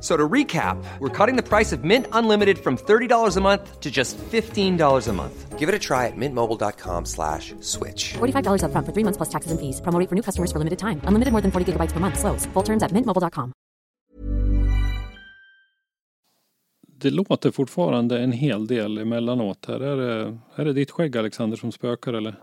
So to recap, we're cutting the price of Mint Unlimited from $30 a month to just $15 a month. Give it a try at mintmobile.com slash switch. $45 upfront for three months plus taxes and fees. Promo for new customers for limited time. Unlimited more than 40 gigabytes per month. Slows. Full terms at mintmobile.com. Det låter fortfarande en hel del emellanåt här. Är det, är det ditt skägg Alexander som spökar eller?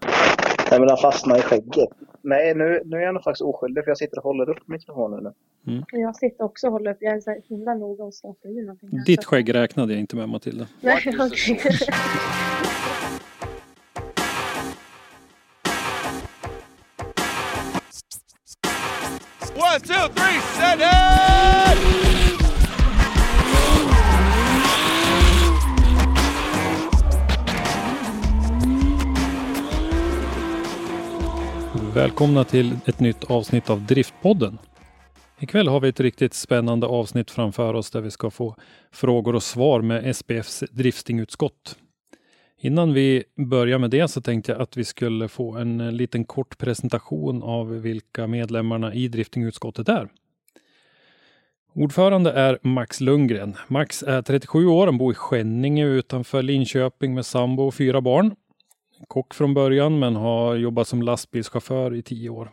Nej, men den fastnar i skägget. Nej, nu, nu är jag nog faktiskt oskyldig för jag sitter och håller upp mikrofonen nu. Jag sitter också och håller upp. Jag är så himla noga och startar ju någonting. här. Ditt skägg räknade jag inte med Matilda. Nej, okej. One, two, three, set it! Välkomna till ett nytt avsnitt av Driftpodden. Ikväll har vi ett riktigt spännande avsnitt framför oss där vi ska få frågor och svar med SPFs driftingutskott. Innan vi börjar med det så tänkte jag att vi skulle få en liten kort presentation av vilka medlemmarna i driftingutskottet är. Ordförande är Max Lundgren. Max är 37 år, och bor i Skänninge utanför Linköping med sambo och fyra barn. Kock från början men har jobbat som lastbilschaufför i tio år.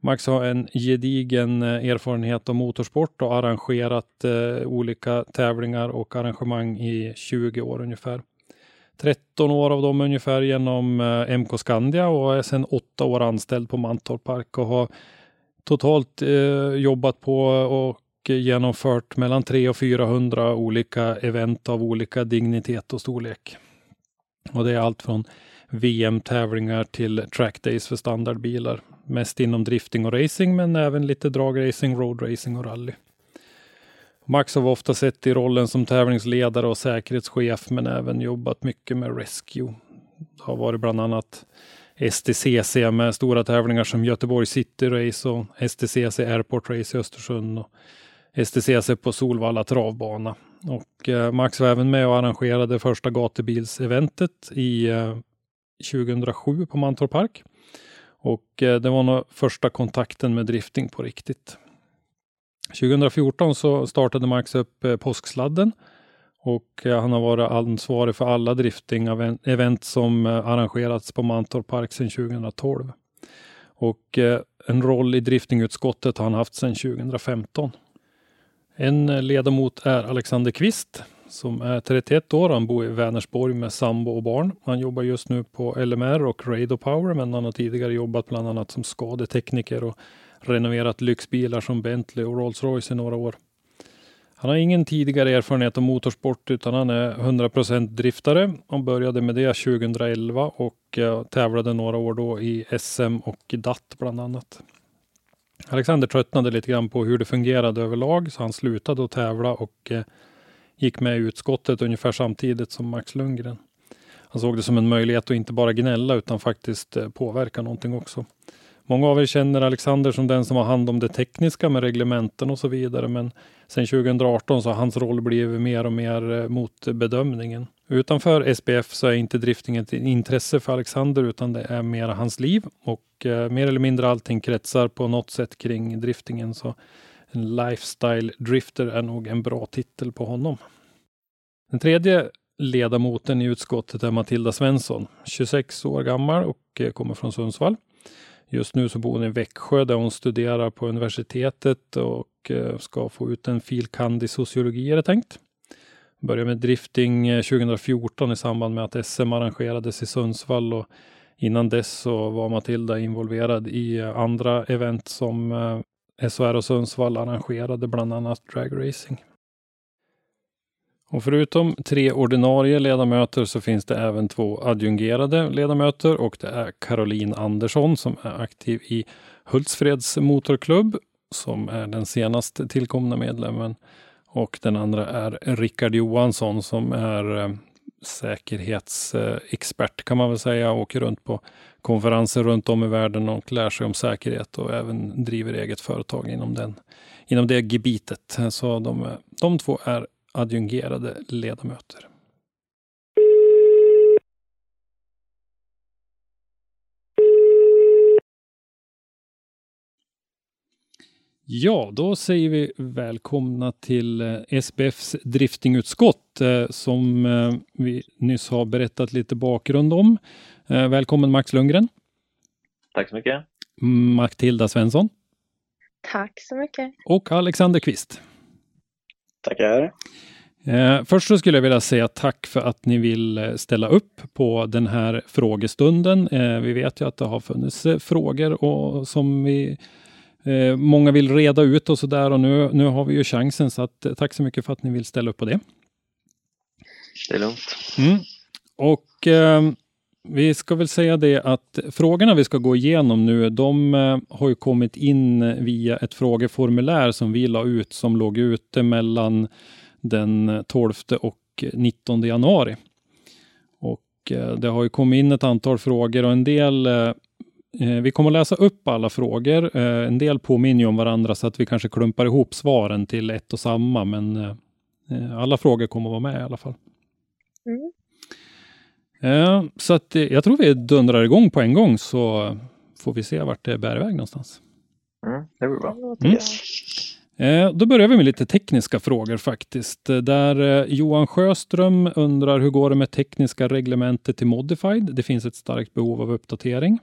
Max har en gedigen eh, erfarenhet av motorsport och arrangerat eh, olika tävlingar och arrangemang i 20 år ungefär. 13 år av dem ungefär genom eh, MK Skandia och är sedan 8 år anställd på Mantorp Park och har totalt eh, jobbat på och genomfört mellan 300 och 400 olika event av olika dignitet och storlek. Och det är allt från VM-tävlingar till trackdays för standardbilar. Mest inom drifting och racing men även lite dragracing, roadracing och rally. Max har vi ofta sett i rollen som tävlingsledare och säkerhetschef men även jobbat mycket med rescue. Det har varit bland annat STCC med stora tävlingar som Göteborg City Race och STCC Airport Race i Östersund och STCC på Solvalla travbana. Och eh, Max var även med och arrangerade första gatubilseventet i eh, 2007 på Mantorp Park. Och eh, det var nog första kontakten med drifting på riktigt. 2014 så startade Max upp eh, Påsksladden och eh, han har varit ansvarig för alla drifting-event som arrangerats på Mantorp Park sedan 2012. Och en roll i driftingutskottet har han haft sedan 2015. En ledamot är Alexander Kvist som är 31 år. Han bor i Vänersborg med sambo och barn. Han jobbar just nu på LMR och Radio Power, men han har tidigare jobbat bland annat som skadetekniker och renoverat lyxbilar som Bentley och Rolls Royce i några år. Han har ingen tidigare erfarenhet av motorsport utan han är 100% driftare. Han började med det 2011 och eh, tävlade några år då i SM och DAT bland annat. Alexander tröttnade lite grann på hur det fungerade överlag så han slutade att tävla och eh, gick med i utskottet ungefär samtidigt som Max Lundgren. Han såg det som en möjlighet att inte bara gnälla utan faktiskt eh, påverka någonting också. Många av er känner Alexander som den som har hand om det tekniska med reglementen och så vidare. Men sen 2018 så har hans roll blivit mer och mer eh, mot bedömningen. Utanför SPF så är inte drifting ett intresse för Alexander utan det är mer hans liv och eh, mer eller mindre allting kretsar på något sätt kring driftingen. Så en lifestyle drifter är nog en bra titel på honom. Den tredje ledamoten i utskottet är Matilda Svensson, 26 år gammal och eh, kommer från Sundsvall. Just nu så bor hon i Växjö där hon studerar på universitetet och eh, ska få ut en filkand i sociologi är det tänkt. Började med drifting eh, 2014 i samband med att SM arrangerades i Sundsvall och innan dess så var Matilda involverad i andra event som SHR och Sundsvall arrangerade, bland annat dragracing. Och förutom tre ordinarie ledamöter så finns det även två adjungerade ledamöter och det är Caroline Andersson som är aktiv i Hultsfreds Motorklubb som är den senast tillkomna medlemmen. Och den andra är Rickard Johansson som är eh, säkerhetsexpert kan man väl säga. Åker runt på konferenser runt om i världen och lär sig om säkerhet och även driver eget företag inom, den, inom det gebitet. Så de, de två är adjungerade ledamöter. Ja, då säger vi välkomna till eh, SBFs driftingutskott eh, som eh, vi nyss har berättat lite bakgrund om. Välkommen Max Lundgren. Tack så mycket. Matilda Svensson. Tack så mycket. Och Alexander Kvist. Tackar. Först så skulle jag vilja säga tack för att ni vill ställa upp på den här frågestunden. Vi vet ju att det har funnits frågor och som vi Eh, många vill reda ut och så där och nu, nu har vi ju chansen så att, eh, tack så mycket för att ni vill ställa upp på det. Det är lugnt. Mm. Och eh, vi ska väl säga det att frågorna vi ska gå igenom nu, de eh, har ju kommit in via ett frågeformulär som vi la ut som låg ute mellan den 12 och 19 januari. Och eh, det har ju kommit in ett antal frågor och en del eh, vi kommer att läsa upp alla frågor. En del påminner om varandra så att vi kanske klumpar ihop svaren till ett och samma, men alla frågor kommer att vara med i alla fall. Mm. Så att jag tror vi dundrar igång på en gång så får vi se vart det bär iväg någonstans. Mm, det blir bra. Mm. Då börjar vi med lite tekniska frågor faktiskt. Där Johan Sjöström undrar hur går det med tekniska reglementet till Modified? Det finns ett starkt behov av uppdatering.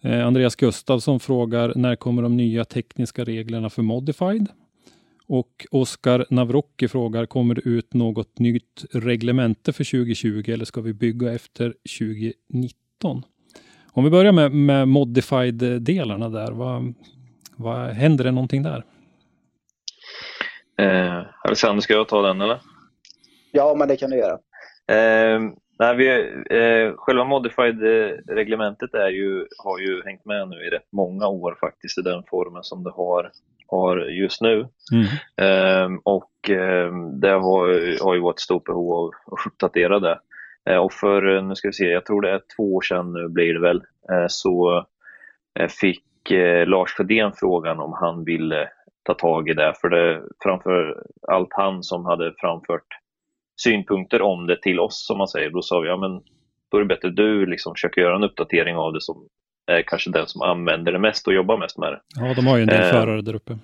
Eh, Andreas Gustafsson frågar när kommer de nya tekniska reglerna för Modified? Och Oskar Navrocki frågar, kommer det ut något nytt reglemente för 2020 eller ska vi bygga efter 2019? Om vi börjar med, med Modified-delarna där, vad, vad, händer det någonting där? Eh, Alexander, ska jag ta den eller? Ja, men det kan du göra. Eh, Nej, vi, eh, själva modified-reglementet är ju, har ju hängt med nu i rätt många år faktiskt i den formen som det har, har just nu. Mm. Eh, och eh, det har, har ju varit stort behov av att uppdatera det. Eh, och för, nu ska vi se, jag tror det är två år sedan nu blir det väl, eh, så eh, fick Lars Fredén frågan om han ville ta tag i det. För det framför allt han som hade framfört synpunkter om det till oss, som man säger. Då sa vi, ja men då är det bättre du liksom försöker göra en uppdatering av det som är kanske den som använder det mest och jobbar mest med det. Ja, de har ju en del eh, förare där uppe.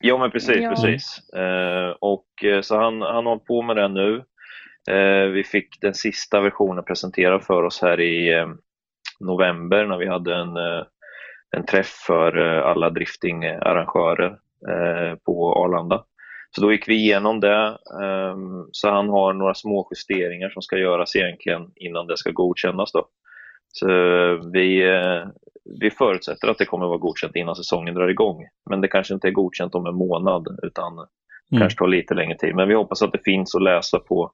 Ja, men precis, ja. precis. Eh, och eh, så han, han håller på med det nu. Eh, vi fick den sista versionen presenterad för oss här i eh, november när vi hade en, eh, en träff för alla driftingarrangörer på Arlanda. Så då gick vi igenom det. Så han har några små justeringar som ska göras egentligen innan det ska godkännas. Då. Så vi, eh, vi förutsätter att det kommer vara godkänt innan säsongen drar igång. Men det kanske inte är godkänt om en månad utan mm. kanske tar lite längre tid. Men vi hoppas att det finns att läsa på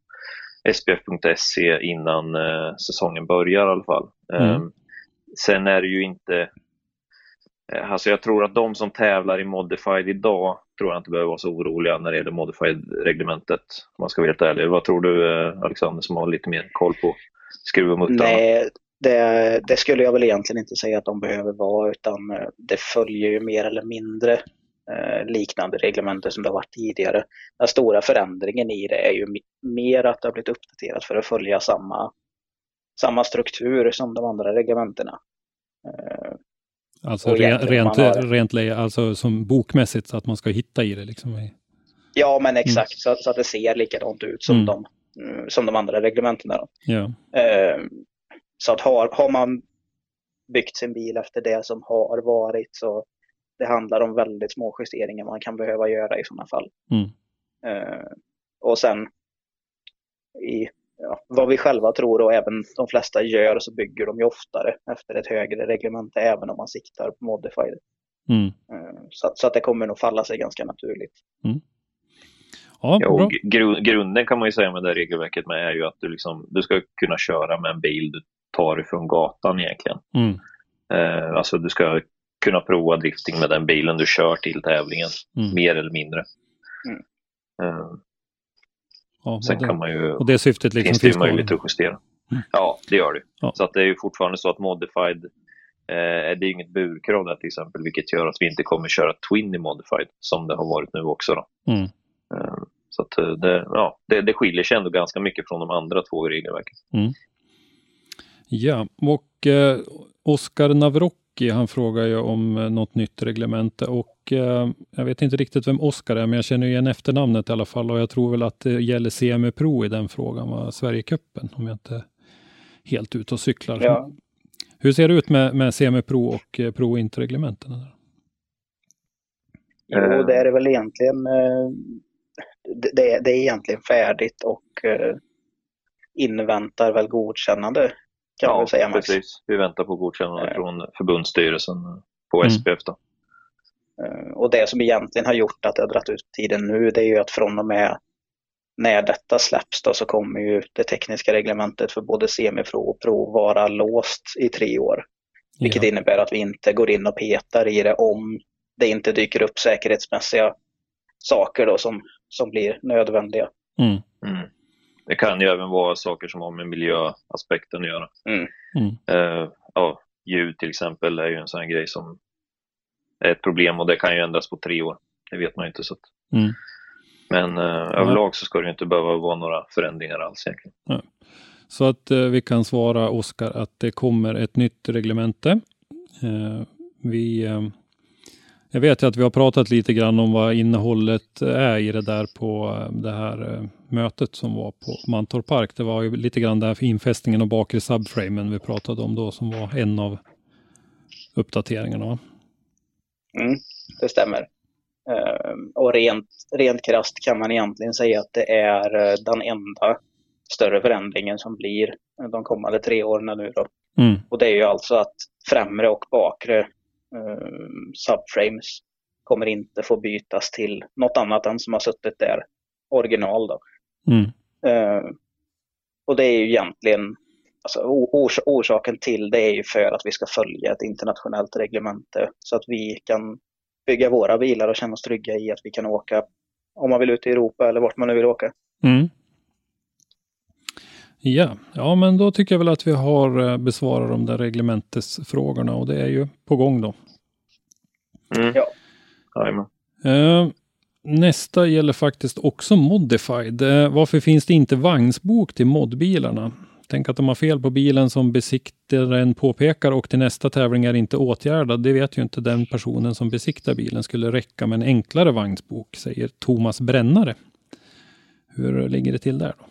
spf.se innan eh, säsongen börjar i alla fall. Mm. Um, sen är det ju inte Eh, alltså jag tror att de som tävlar i Modified idag tror jag inte behöver vara så oroliga när det gäller Modified-reglementet. Om man ska vara helt ärlig. Vad tror du eh, Alexander som har lite mer koll på skruv och muttarna? Nej, det, det, skulle jag väl egentligen inte säga att de behöver vara utan eh, det följer ju mer eller mindre eh, liknande reglementer som det har varit tidigare. Den stora förändringen i det är ju mer att det har blivit uppdaterat för att följa samma, samma struktur som de andra reglementena. Eh, Alltså re, rent, har... rent alltså som bokmässigt så att man ska hitta i det liksom. Ja men mm. exakt mm. så, så, att det ser likadant ut som, mm. de, mm, som de andra reglementena. Ja. Uh, så att har, har man byggt sin bil efter det som har varit så det handlar om väldigt små justeringar man kan behöva göra i sådana fall. Uh, och sen i ja, vad vi själva tror och även de flesta gör så bygger de ju oftare efter ett högre reglement även om man siktar på modified. Mm. Eh, så, så, att det kommer nog falla sig ganska naturligt. Mm. Ja, ja gru grunden kan man ju säga med det regelverket med är ju att du, liksom, du ska kunna köra med en bil du tar ifrån gatan egentligen. Mm. Eh, alltså du ska kunna prova drifting med den bilen du kör till tävlingen, mm. mer eller mindre. Mm. Uh, ja, sen det, kan man ju, och det syftet liksom finns det möjlighet att justera. Mm. Ja, det gör det. Ja. Så att det är ju fortfarande så att Modified, eh, det är inget burkrav där till exempel, vilket gör att vi inte kommer köra Twin i Modified, som det har varit nu också. Då. Mm. Eh, så att eh, det, ja, det, det skiljer sig ändå ganska mycket från de andra två regelverken. Mm. Ja, och eh, Oskar Navrocki han frågar ju om eh, något nytt reglemente och eh, jag vet inte riktigt vem Oskar är, men jag känner igen efternamnet i alla fall och jag tror väl att det gäller CME Pro i den frågan, va? Sverigecupen, om jag inte helt ute och cyklar. Ja. Hur ser det ut med, med CME Pro och eh, Pro Inter-reglementen? Jo, det är väl egentligen eh, det, det är egentligen färdigt och eh, inväntar väl godkännande kan ja, man säga. Max. precis. Vi väntar på godkännande äh. från förbundsstyrelsen på mm. SPF. Då. Uh, och det som egentligen har gjort att det har dragit ut tiden nu det är ju att från och med när detta släpps då så kommer ju det tekniska reglementet för både semipro och pro vara låst i tre år. Vilket ja. innebär att vi inte går in och petar i det om det inte dyker upp säkerhetsmässiga saker då som, som blir nödvändiga. Mm. Mm. Det kan ju även vara saker som har med miljöaspekten att göra. Mm. Uh, ja, ljud till exempel är ju en sån grej som är ett problem och det kan ju ändras på tre år. Det vet man ju inte. Så att... Mm. Men uh, överlag så ska det inte behöva vara några förändringar alls egentligen. Ja. Så att uh, vi kan svara Oskar att det kommer ett nytt reglemente. vi jag vet att vi har pratat lite grann om vad innehållet är i det där på eh, det här eh, mötet som var på Mantorp Park. Det var ju lite grann där för infästningen och bakre subframen vi pratade om då som var en av uppdateringarna. Mm, det stämmer. Uh, och rent, rent krasst kan man egentligen säga att det är den enda större förändringen som blir de kommande tre åren nu då. Mm. Och det är ju alltså att främre och bakre subframes kommer inte få bytas till något annat än som har suttit där original. Då. Mm. Uh, och det är ju egentligen, alltså, ors orsaken till det är ju för att vi ska följa ett internationellt reglemente så att vi kan bygga våra bilar och känna oss trygga i att vi kan åka om man vill ut i Europa eller vart man nu vill åka. Mm. Ja, ja, men då tycker jag väl att vi har eh, besvarat de där reglementesfrågorna och det är ju på gång då. Mm. Ja. Uh, nästa gäller faktiskt också Modified. Uh, varför finns det inte vagnsbok till modbilarna? Tänk att de har fel på bilen som besiktaren påpekar och till nästa tävling är inte åtgärdad. Det vet ju inte den personen som besiktar bilen. Skulle räcka med en enklare vagnsbok, säger Thomas Brännare. Hur ligger det till där då?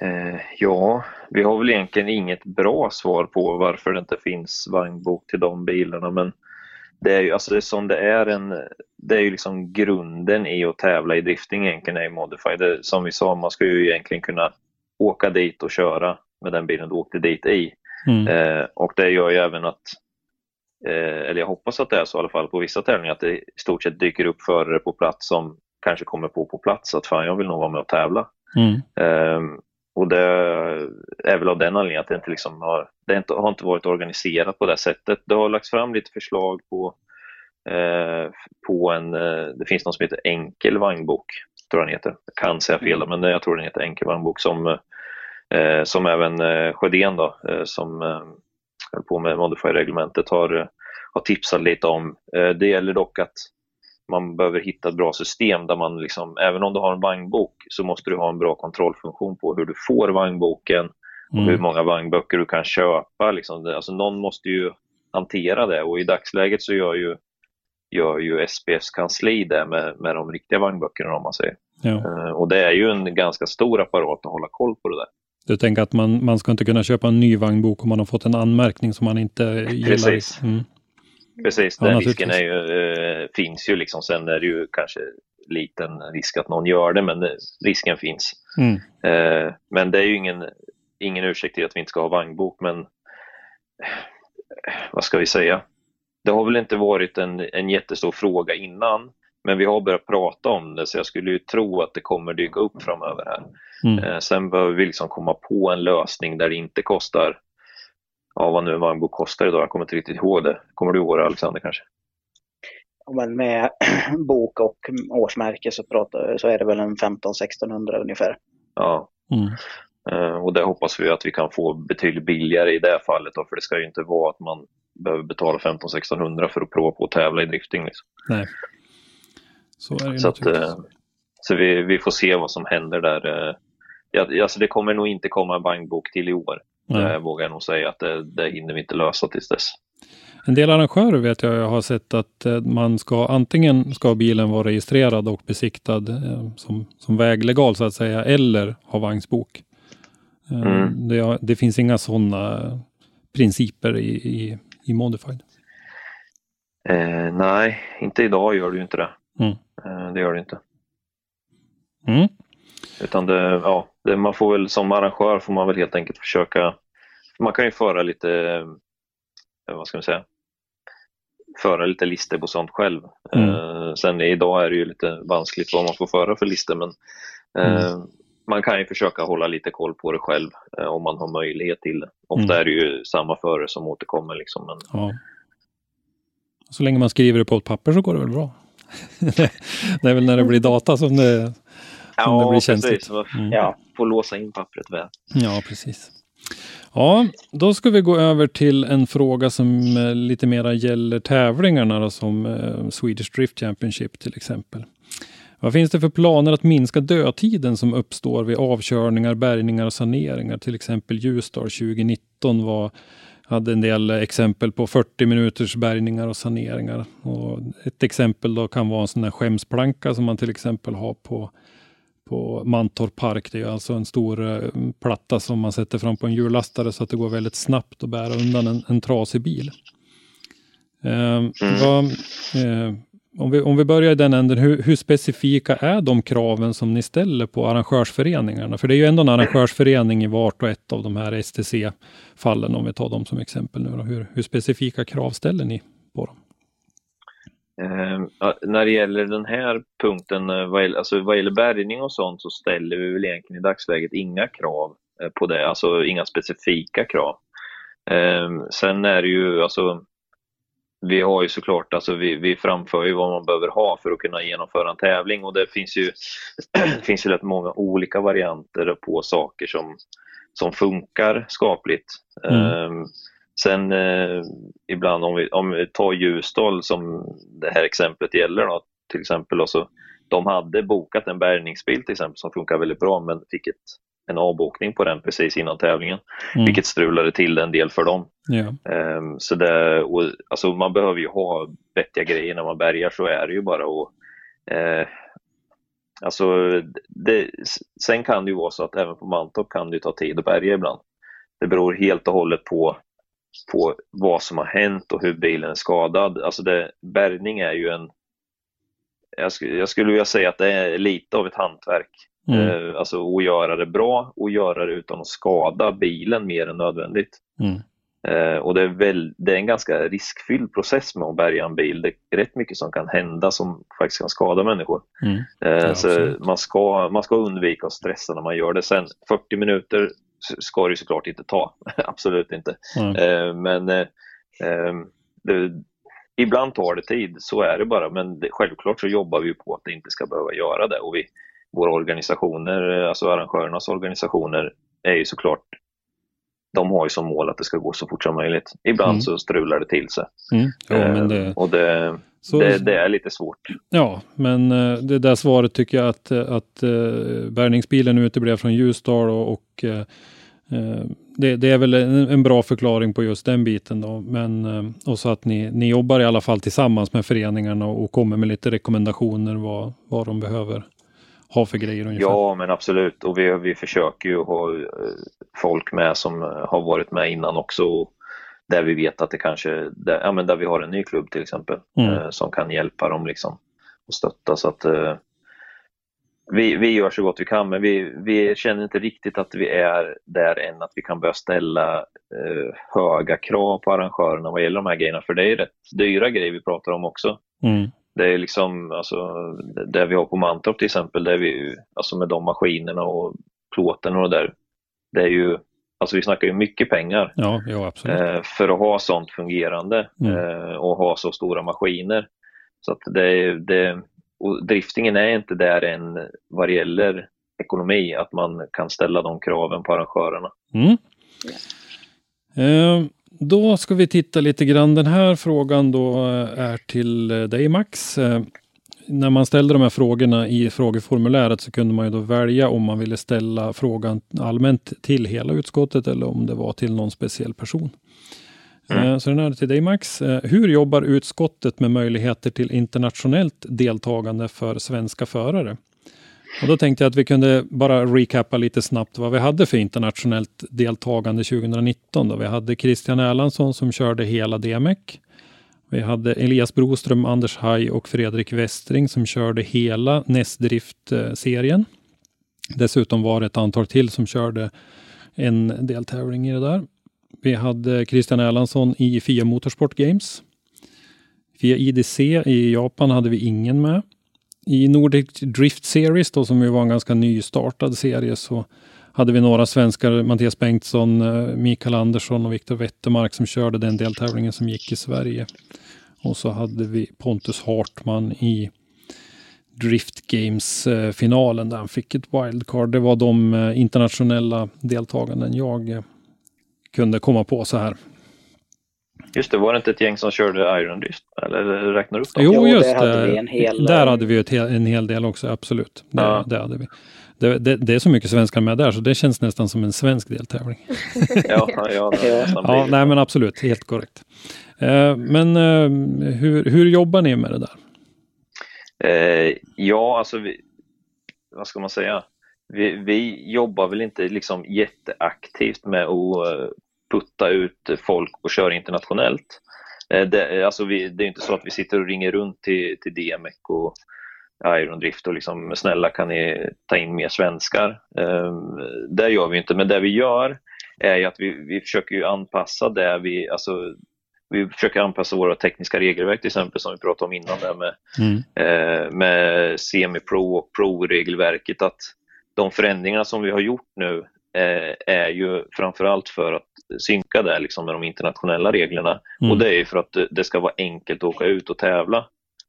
Eh, ja, vi har väl egentligen inget bra svar på varför det inte finns vagnbok till de bilarna, men det är ju alltså det är som det är en, det är ju liksom grunden i att tävla i drifting egentligen i Modify. Det, som vi sa, man ska ju egentligen kunna åka dit och köra med den bilen du åkte dit i. Mm. Eh, och det gör ju även att, eh, eller jag hoppas att det är så i alla fall på vissa tävlingar, att det i stort sett dyker upp förare på plats som kanske kommer på på plats att fan jag vill nog vara med och tävla. Mm. Eh, och det är väl av den anledningen att det inte, liksom har, det inte, har inte varit organiserat på det sättet. Det har lagts fram lite förslag på, eh, på en, eh, det finns något som heter Enkel vagnbok, tror jag den heter. Jag kan säga fel, men jag tror den heter Enkel vagnbok som, eh, som även eh, Sjödén då, eh, som eh, höll på med Modify-reglementet har, har tipsat lite om. Eh, det gäller dock att man behöver hitta ett bra system där man, liksom, även om du har en vagnbok, så måste du ha en bra kontrollfunktion på hur du får vagnboken och mm. hur många vagnböcker du kan köpa. Liksom. Alltså, någon måste ju hantera det och i dagsläget så gör ju, gör ju SPFs kansli det med, med de riktiga vagnböckerna om man säger. Ja. Uh, och det är ju en ganska stor apparat att hålla koll på det där. Du tänker att man, man ska inte kunna köpa en ny vagnbok om man har fått en anmärkning som man inte gillar? Precis. Mm. Precis, den ja, risken är ju, äh, finns ju liksom. Sen är det ju kanske liten risk att någon gör det, men risken finns. Mm. Äh, men det är ju ingen, ingen ursäkt till att vi inte ska ha vagnbok, men vad ska vi säga? Det har väl inte varit en, en jättestor fråga innan, men vi har börjat prata om det, så jag skulle ju tro att det kommer dyka upp framöver här. Mm. Eh, sen behöver vi liksom komma på en lösning där det inte kostar ja, vad nu en vagnbok kostar idag. Jag kommer inte riktigt ihåg det. Kommer du ihåg det Alexander kanske? Ja, men med bok och årsmärke så, pratar, så är det väl en 15-1600 ungefär. Ja. Mm. Uh, och det hoppas vi att vi kan få betydligt billigare i det fallet då, för det ska ju inte vara att man behöver betala 15-1600 för att prova på att tävla i drifting. Liksom. Nej. Så är det så att, uh, Så vi, vi får se vad som händer där. Uh, ja, alltså det kommer nog inte komma en bankbok till i år. Mm. Det vågar jag nog säga att det, det hinner vi inte lösa tills dess. En del arrangörer vet jag, jag har sett att eh, man ska antingen ska bilen vara registrerad och besiktad eh, som, som väglegal så att säga, eller ha vagnsbok. Eh, mm. Det, det, finns inga sådana principer i, i, i Modified. Eh, nej, inte idag gör ju inte det. Mm. Eh, det gör det inte. Mm. Utan det, ja, man får väl som arrangör får man väl helt enkelt försöka, man kan ju föra lite, eh, vad ska man säga, föra lite listor på sånt själv. Mm. Eh, sen idag är det ju lite vanskligt vad man får föra för listor men eh, mm. man kan ju försöka hålla lite koll på det själv eh, om man har möjlighet till det. Ofta mm. är det ju samma förare som återkommer. Liksom, men... ja. Så länge man skriver det på ett papper så går det väl bra? det är väl när det blir data som det, som ja, det blir känsligt. Mm. Ja, få låsa in pappret väl. Ja, precis. Ja, då ska vi gå över till en fråga som eh, lite mera gäller tävlingarna då, som eh, Swedish Drift Championship till exempel. Vad finns det för planer att minska dödtiden som uppstår vid avkörningar, bärgningar och saneringar? Till exempel Ljusdal 2019 var, hade en del exempel på 40 minuters bärgningar och saneringar. Och ett exempel då kan vara en sån här skämsplanka som man till exempel har på på Mantorp Park. Det är alltså en stor eh, platta som man sätter fram på en hjullastare så att det går väldigt snabbt att bära undan en, en trasig bil. Eh, mm. vad, eh, om, vi, om vi börjar i den änden, hur, hur, specifika är de kraven som ni ställer på arrangörsföreningarna? För det är ju ändå en arrangörsförening i vart och ett av de här STC-fallen, om vi tar dem som exempel nu. Hur, hur specifika krav ställer ni på dem? Eh, när det gäller den här punkten, eh, vad gäller, alltså vad gäller bärgning och sånt, så ställer vi väl egentligen i dagsläget inga krav eh, på det, alltså inga specifika krav. Eh, sen är det ju, alltså, vi har ju såklart, alltså vi, vi framför ju vad man behöver ha för att kunna genomföra en tävling och det finns ju, det finns ju rätt många olika varianter på saker som, som funkar skapligt. Mm. Ehm, Sen eh, ibland om vi, om vi tar Ljusdal som det här exemplet gäller då, till exempel. Också, de hade bokat en bärgningsbil till exempel som funkar väldigt bra men fick ett, en avbokning på den precis innan tävlingen. Mm. Vilket strulade till en del för dem. Ja. Um, så det, och, alltså man behöver ju ha vettiga grejer när man bärgar, så är det ju bara. Och, uh, alltså, det, sen kan det ju vara så att även på Mantorp kan det ta tid att bärga ibland. Det beror helt och hållet på på vad som har hänt och hur bilen är skadad. Alltså det, bärgning är ju en... Jag skulle, jag skulle vilja säga att det är lite av ett hantverk. Mm. Eh, alltså att göra det bra och göra det utan att skada bilen mer än nödvändigt. Mm. Eh, och det är, väl, det är en ganska riskfylld process med att bärga en bil. Det är rätt mycket som kan hända som faktiskt kan skada människor. Mm. Eh, så man ska, man ska undvika att stressa när man gör det. Sen 40 minuter ska det såklart inte ta, absolut inte. Mm. Eh, men eh, eh, det, ibland tar det tid, så är det bara. Men det, självklart så jobbar vi på att det inte ska behöva göra det. Och vi, våra organisationer, alltså arrangörernas organisationer, är ju såklart de har ju som mål att det ska gå så fort som möjligt. Ibland mm. så strular det till sig. Mm. Ja, det... Och det, så, det, det, är lite svårt. Ja, men det där svaret tycker jag att, att bärgningsbilen uteblev från Ljusdal och, och Eh, det, det, är väl en, en, bra förklaring på just den biten då. Men eh, och så att ni, ni jobbar i alla fall tillsammans med föreningarna och kommer med lite rekommendationer vad, vad de behöver ha för grejer ungefär. Ja, men absolut. Och vi, vi försöker ju ha eh, folk med som har varit med innan också. Där vi vet att det kanske, där, ja, men där vi har en ny klubb till exempel, mm. som kan hjälpa dem liksom och stötta. Så att vi, vi gör så gott vi kan, men vi, vi känner inte riktigt att vi är där än att vi kan börja ställa eh, höga krav på arrangörerna vad gäller de här grejerna. För det är rätt dyra grejer vi pratar om också. Mm. Det är liksom, alltså, det vi har på Mantorp till exempel, där vi, alltså med de maskinerna och plåten och det där. Det är ju Alltså vi snackar ju mycket pengar ja, ja, absolut. Eh, för att ha sånt fungerande mm. Eh, och ha så stora maskiner. Så att det, det, och driftingen är inte där än vad det gäller ekonomi, att man kan ställa de kraven på arrangörerna. Mm. Eh, då ska vi titta lite grann. Den här frågan då är till dig Max. Eh, när man ställde de här frågorna i frågeformuläret så kunde man ju då välja om man ville ställa frågan allmänt till hela utskottet eller om det var till någon speciell person. Mm. Eh, så den är till dig Max. Eh, hur jobbar utskottet med möjligheter till internationellt deltagande för svenska förare? Och då tänkte jag att vi kunde bara recappa lite snabbt vad vi hade för internationellt deltagande 2019. Då. Vi hade Christian Erlandsson som körde hela DMEC. Vi hade Elias Broström, Anders Haj och Fredrik Westring som körde hela Nästdrift-serien. Dessutom var det ett antal till som körde en deltävling i det där. Vi hade Christian Erlandsson i FIA Motorsport Games. Via IDC i Japan hade vi ingen med. I Nordic Drift Series, då, som ju var en ganska nystartad serie, så hade vi några svenskar, Mattias Bengtsson, eh, Mikael Andersson och Viktor Wettermark som körde den deltävlingen som gick i Sverige. Och så hade vi Pontus Hartman i Drift Games-finalen eh, där han fick ett wildcard. Det var de eh, internationella deltaganden jag kunde komma på så här. Just det, var det inte ett gäng som körde Iron Drift? Eller räknar upp dem? Jo, just det. Hade vi en hel, där hade vi ett, en hel del också, absolut. Det, ja. det hade vi. Det, det, det, är så mycket svenskar med där så det känns nästan som en svensk deltävling. ja, ja, ja, nej men absolut, helt korrekt. Eh, men eh, hur, hur jobbar ni med det där? Eh, ja, alltså vi, vad ska man säga? Vi, vi jobbar väl inte liksom jätteaktivt med att putta ut folk och köra internationellt. Det, alltså vi, det är inte så att vi sitter och ringer runt till, till DMEC och Iron Drift och liksom snälla kan ni ta in mer svenskar. det gör vi inte, men det vi gör är att vi, vi försöker anpassa det vi, alltså vi försöker anpassa våra tekniska regelverk till exempel som vi pratade om innan där med, mm. eh, med semi-pro och pro-regelverket att de förändringarna som vi har gjort nu eh, är ju framförallt för att synka det liksom med de internationella reglerna mm. och det är för att det ska vara enkelt att åka ut och tävla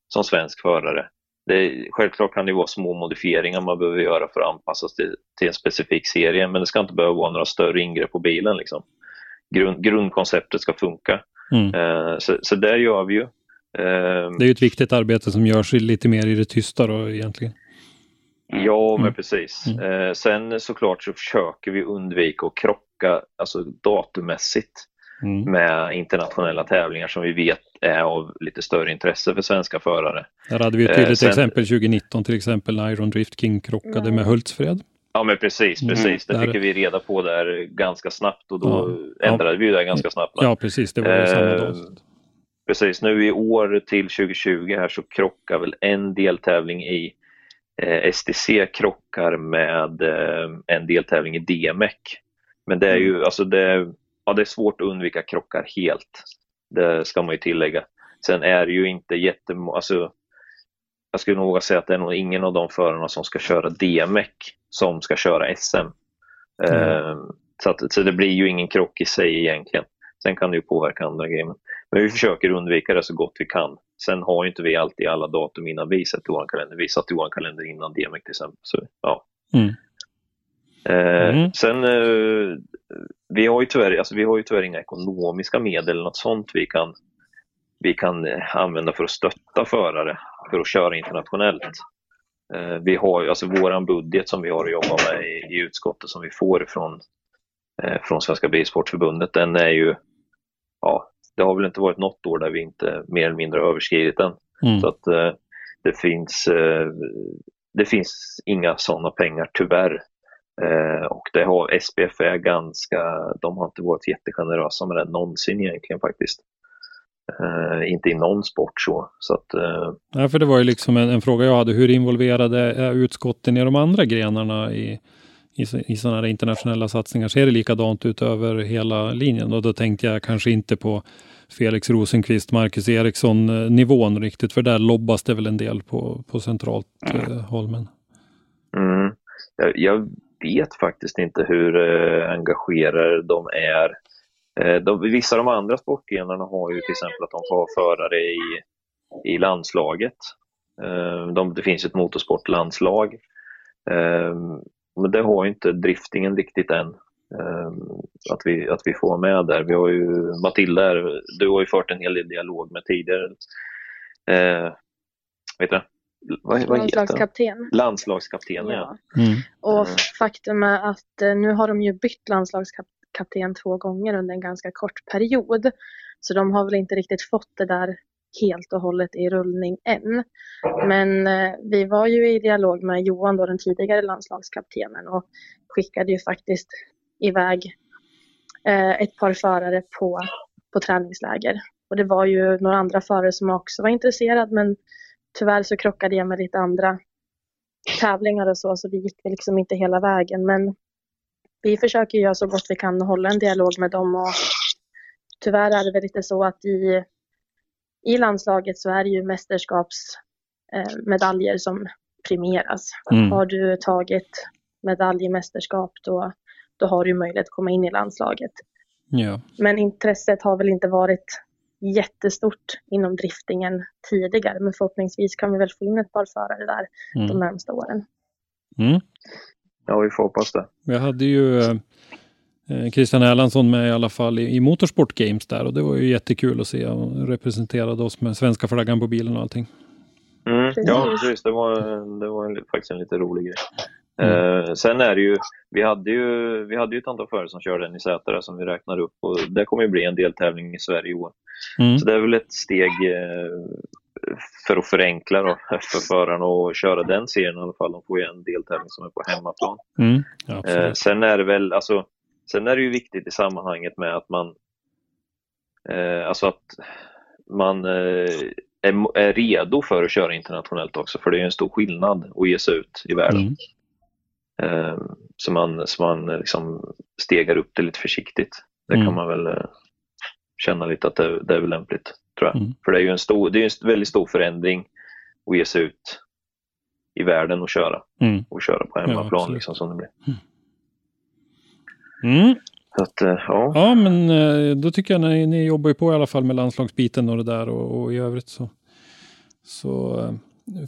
som svensk förare. Det, självklart kan det vara små modifieringar man behöver göra för att anpassa sig till, till en specifik serie men det ska inte behöva vara några större ingrepp på bilen. Liksom. Grund, grundkonceptet ska funka. Mm. Eh, så, så där gör vi ju. Eh, det är ett viktigt arbete som görs lite mer i det tysta då egentligen. Ja, men mm. precis. Mm. Eh, sen såklart så försöker vi undvika att krocka alltså datummässigt mm. med internationella tävlingar som vi vet är av lite större intresse för svenska förare. Där hade vi ett tydligt sen, exempel 2019 till exempel när Iron Drift King krockade med Hultsfred. Ja men precis, mm. precis. Mm, det fick vi reda på där ganska snabbt och då ja, ändrade ja, vi det ganska snabbt. Ja precis, det var ju samma dag. Precis, nu i år till 2020 här så krockar väl en deltävling i eh, STC krockar med eh, en deltävling i DMEC. Men det är ju, mm. alltså det, ja, det är svårt att undvika krockar helt. Det ska man ju tillägga. Sen är det ju inte jättemånga, alltså jag skulle nog våga säga att det är nog ingen av de förarna som ska köra DMEC som ska köra SM. Mm. Uh, så, att, så det blir ju ingen krock i sig egentligen. Sen kan det ju påverka andra grejer. Men vi försöker undvika det så gott vi kan. Sen har inte vi alltid alla datum innan vi sätter vår kalender. Vi satte vår kalender innan DMEC till exempel. Så, ja. Mm. Uh, mm. Sen, uh, vi, har ju tyvärr, alltså, vi har ju tyvärr inga ekonomiska medel eller något sånt vi kan, vi kan använda för att stötta förare för att köra internationellt. Eh, vi har alltså våran budget som vi har att jobba med i, i utskottet som vi får från, eh, från Svenska Bilsportförbundet, den är ju, ja, det har väl inte varit något år där vi inte mer eller mindre överskridit den. Mm. Så att eh, det finns, det finns inga sådana pengar tyvärr. Och det har SPF är ganska, de har inte varit jättegenerösa med det någonsin egentligen faktiskt. Uh, inte i någon sport så. så att, uh... ja, för det var ju liksom en, en, fråga jag hade. Hur involverade är utskotten i de andra grenarna i, i, i sådana här internationella satsningar? Ser det likadant ut över hela linjen? Och då tänkte jag kanske inte på Felix Rosenqvist, Marcus Eriksson eh, nivån riktigt, för där lobbas det väl en del på, på centralt mm. håll. Men... Mm. Jag, vet faktiskt inte hur eh, engagerade de är. Eh, de, vissa av de andra sportgrenarna har ju till exempel att de får ha förare i, i landslaget. Eh, de, det finns ett motorsportlandslag. Eh, men det har inte driftingen riktigt än. Eh, att, vi, att vi får med där. Vi har ju Matilda, du har ju fört en hel del dialog med tidigare. Eh, vet du? Vad, vad landslagskapten. Landslagskapten, ja. ja. Mm. Och faktum är att eh, nu har de ju bytt landslagskapten två gånger under en ganska kort period. Så de har väl inte riktigt fått det där helt och hållet i rullning än. Men eh, vi var ju i dialog med Johan, då, den tidigare landslagskaptenen och skickade ju faktiskt iväg eh, ett par förare på, på träningsläger. Och det var ju några andra förare som också var intresserade men tyvärr så krockade jag med lite andra tävlingar och så, så det gick liksom inte hela vägen. Men vi försöker göra så gott vi kan och hålla en dialog med dem och tyvärr är det väl lite så att i, i landslaget så är det ju mästerskapsmedaljer eh, som premieras. Mm. Har du tagit medalj i mästerskap då, då har du möjlighet att komma in i landslaget. Ja. Men intresset har väl inte varit jättestort inom driftingen tidigare. Men förhoppningsvis kan vi väl få in ett par förare där mm. de närmsta åren. Mm. Ja, vi får hoppas det. Vi hade ju eh, Christian Erlandsson med i alla fall i, i Motorsport Games där och det var ju jättekul att se. Han representerade oss med svenska flaggan på bilen och allting. Mm, ja, precis. Det var, det var en, faktiskt en lite rolig grej. Mm. Eh, sen är det ju, vi hade ju, vi hade ju ett antal förare som körde NIZ som vi räknar upp och det kommer ju bli en deltävling i Sverige i år. Mm. Så det är väl ett steg eh, för att förenkla då, för förarna att köra den serien i alla fall. De får ju en deltävling som är på hemmaplan. Mm. Ja, eh, sen är det väl, alltså, sen är det ju viktigt i sammanhanget med att man, eh, alltså att man eh, är, är, redo för att köra internationellt också, för det är en stor skillnad att ge sig ut i världen. Eh, så man, så man liksom stegar upp det lite försiktigt. Det mm. kan man väl eh, känna lite att det, det är väl lämpligt. Tror jag. Mm. För det är ju en, stor, det är en väldigt stor förändring att ge sig ut i världen och köra. Mm. Och köra på hemmaplan ja, liksom, som det blir. Mm. mm. Att, eh, ja. ja, men då tycker jag ni, ni jobbar ju på i alla fall med landslagsbiten och det där och, och i övrigt så, så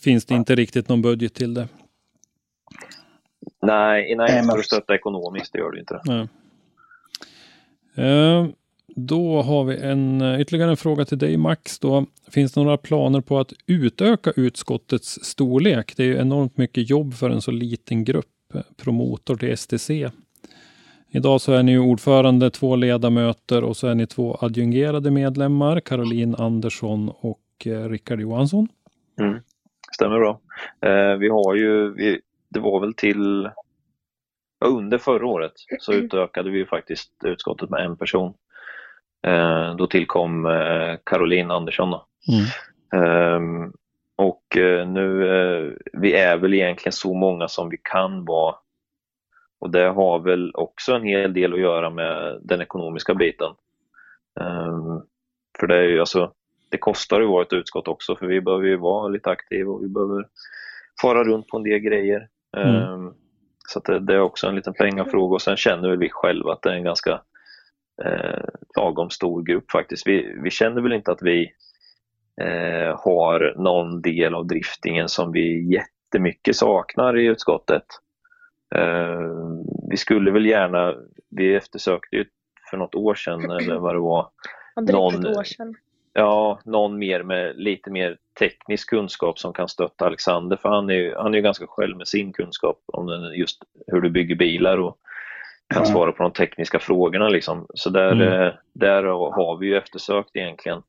finns det inte riktigt någon budget till det. Nej, nej för att stötta ekonomiskt, det gör det inte. Nej. Eh, då har vi en, eh, ytterligare en fråga till dig Max. Då. Finns det några planer på att utöka utskottets storlek? Det är ju enormt mycket jobb för en så liten grupp, eh, promotor till STC. Idag så är ni ordförande, två ledamöter och så är ni två adjungerade medlemmar, Caroline Andersson och Rickard Johansson. Mm. Stämmer bra. Eh, vi har ju, vi, det var väl till under förra året så mm. utökade vi faktiskt utskottet med en person. Eh, då tillkom eh, Caroline Andersson. Då. Mm. Eh, och eh, nu, eh, vi är väl egentligen så många som vi kan vara. Och det har väl också en hel del att göra med den ekonomiska biten. Ehm, för det är ju alltså, det kostar ju vårt utskott också för vi behöver ju vara lite aktiva och vi behöver fara runt på en del grejer. Mm. Ehm, så det, det, är också en liten pengafråga och sen känner väl vi själva att det är en ganska eh, lagom stor grupp faktiskt. Vi, vi känner väl inte att vi eh, har någon del av driftingen som vi jättemycket saknar i utskottet. Eh, vi skulle väl gärna, vi eftersökte ju för något år sedan eller vad det var. Någon, ett år sedan ja, någon mer med lite mer teknisk kunskap som kan stötta Alexander för han är ju, han är ju ganska själv med sin kunskap om just hur du bygger bilar och kan svara på de tekniska frågorna liksom. Så där, mm. Eh, där har vi ju eftersökt egentligen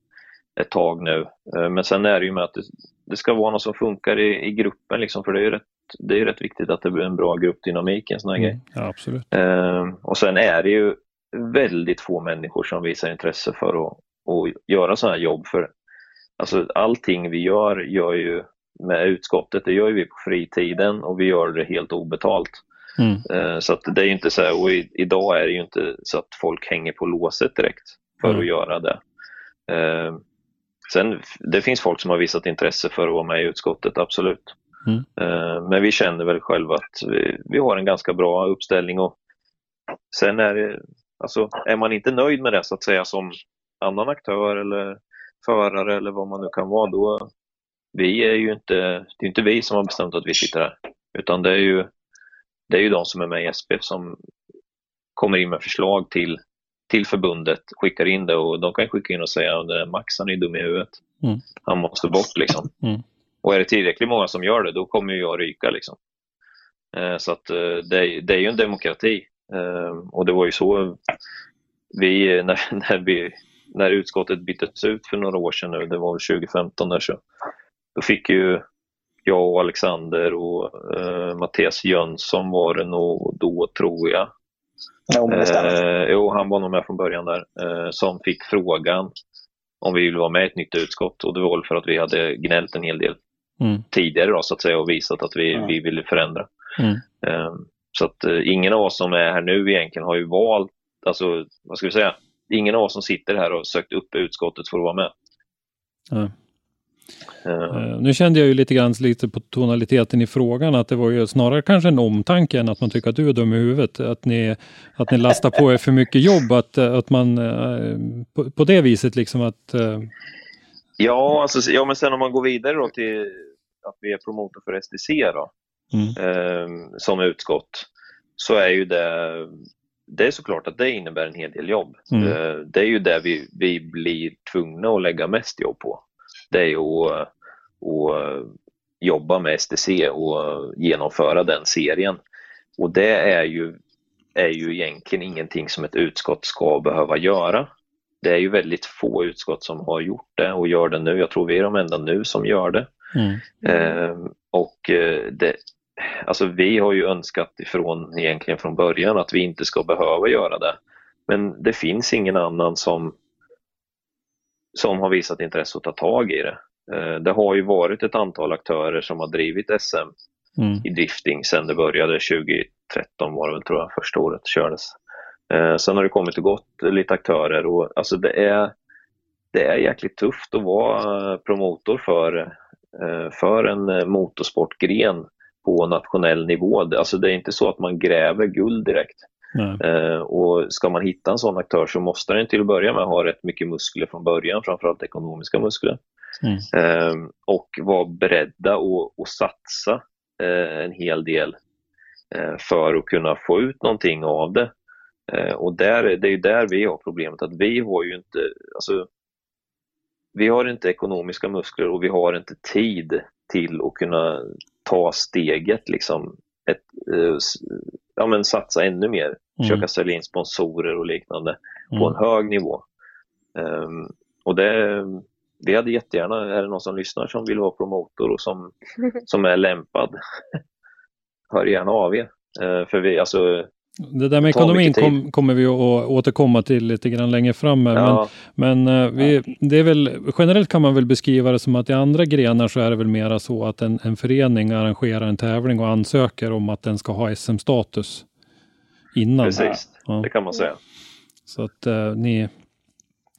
ett tag nu. Eh, men sen är det ju med att det, det ska vara något som funkar i, i gruppen liksom, för det är ju rätt, det är rätt viktigt att det blir en bra gruppdynamik i en sån här mm. grej. Ja, absolut. Eh, och sen är det ju väldigt få människor som visar intresse för att, och göra sådana här jobb. För alltså, allting vi gör, gör ju med utskottet, det gör vi på fritiden och vi gör det helt obetalt. Mm. Eh, så att det är inte så här, och i, idag är det ju inte så att folk hänger på låset direkt för mm. att göra det. Eh, sen, det finns folk som har visat intresse för att vara med i utskottet, absolut. Mm. Eh, men vi känner väl själva att vi, vi, har en ganska bra uppställning och sen är det, alltså är man inte nöjd med det så att säga som annan aktör eller förare eller vad man nu kan vara, då vi är ju inte, det är inte vi som har bestämt att vi sitter här, utan det är ju, det är ju de som är med i SPF som kommer in med förslag till, till förbundet, skickar in det och de kan skicka in och säga att Max han är dum i huvudet. Mm. Han måste bort liksom. Mm. Och är det tillräckligt många som gör det, då kommer jag ryka liksom. Eh, så att eh, det, det, är ju en demokrati. Eh, och det var ju så vi, när, när, vi, när utskottet byttes ut för några år sedan nu, det var 2015 där så, då fick ju jag och Alexander och eh, Mattias Jönsson var det nog då tror jag. Ja, eh, jo, han var nog med från början där, eh, som fick frågan om vi ville vara med i ett nytt utskott och det var väl för att vi hade gnällt en hel del mm. tidigare då, så att säga och visat att vi, mm. vi ville förändra. Mm. Eh, så att eh, ingen av oss som är här nu egentligen har ju valt, alltså vad ska vi säga, ingen av oss som sitter här och sökt upp utskottet för att vara med. Uh, nu kände jag ju lite grann lite på tonaliteten i frågan att det var ju snarare kanske en omtanke än att man tycker att du är dum i huvudet. Att ni, att ni lastar på er för mycket jobb, att, att man uh, på, på, det viset liksom att... Uh... Ja, alltså, ja, men sen om man går vidare då till att vi är promotor för SDC då, mm. som utskott, så är ju det det är såklart att det innebär en hel del jobb. Mm. Det är ju det vi, vi blir tvungna att lägga mest jobb på det är att, att jobba med STC och genomföra den serien. Och det är ju, är ju egentligen ingenting som ett utskott ska behöva göra. Det är ju väldigt få utskott som har gjort det och gör det nu. Jag tror vi är de enda nu som gör det. Mm. Eh, och eh, det, alltså vi har ju önskat ifrån egentligen från början att vi inte ska behöva göra det. Men det finns ingen annan som som har visat intresse att ta tag i det. Eh, det har ju varit ett antal aktörer som har drivit SM mm. i drifting sedan det började 2013 var det väl tror jag första året kördes. Eh, sen har det kommit och gått lite aktörer och alltså det är, det är jäkligt tufft att vara promotor för, eh, för en motorsportgren på nationell nivå. Alltså det är inte så att man gräver guld direkt. Eh, och ska man hitta en sån aktör så måste den till att börja med ha rätt mycket muskler från början, framförallt ekonomiska muskler. Mm. Eh, och vara beredda att, satsa eh, en hel del eh, för att kunna få ut någonting av det. Eh, och där, det är där vi har problemet, att vi har ju inte, alltså, vi har inte ekonomiska muskler och vi har inte tid till att kunna ta steget liksom ett, eh, ja, men satsa ännu mer, mm. försöka sälja in sponsorer och liknande mm. på en hög nivå. Um, och det, vi hade jättegärna, är det någon som lyssnar som vill vara promotor och som, som är lämpad, hör gärna av er. Uh, för vi, alltså, det där med ekonomin kom, kommer vi att återkomma till lite grann längre fram. Ja. Men, men eh, vi, det är väl, generellt kan man väl beskriva det som att i andra grenar så är det väl mera så att en, en förening arrangerar en tävling och ansöker om att den ska ha SM-status innan. Precis, ja. det kan man säga. Så att eh, ni,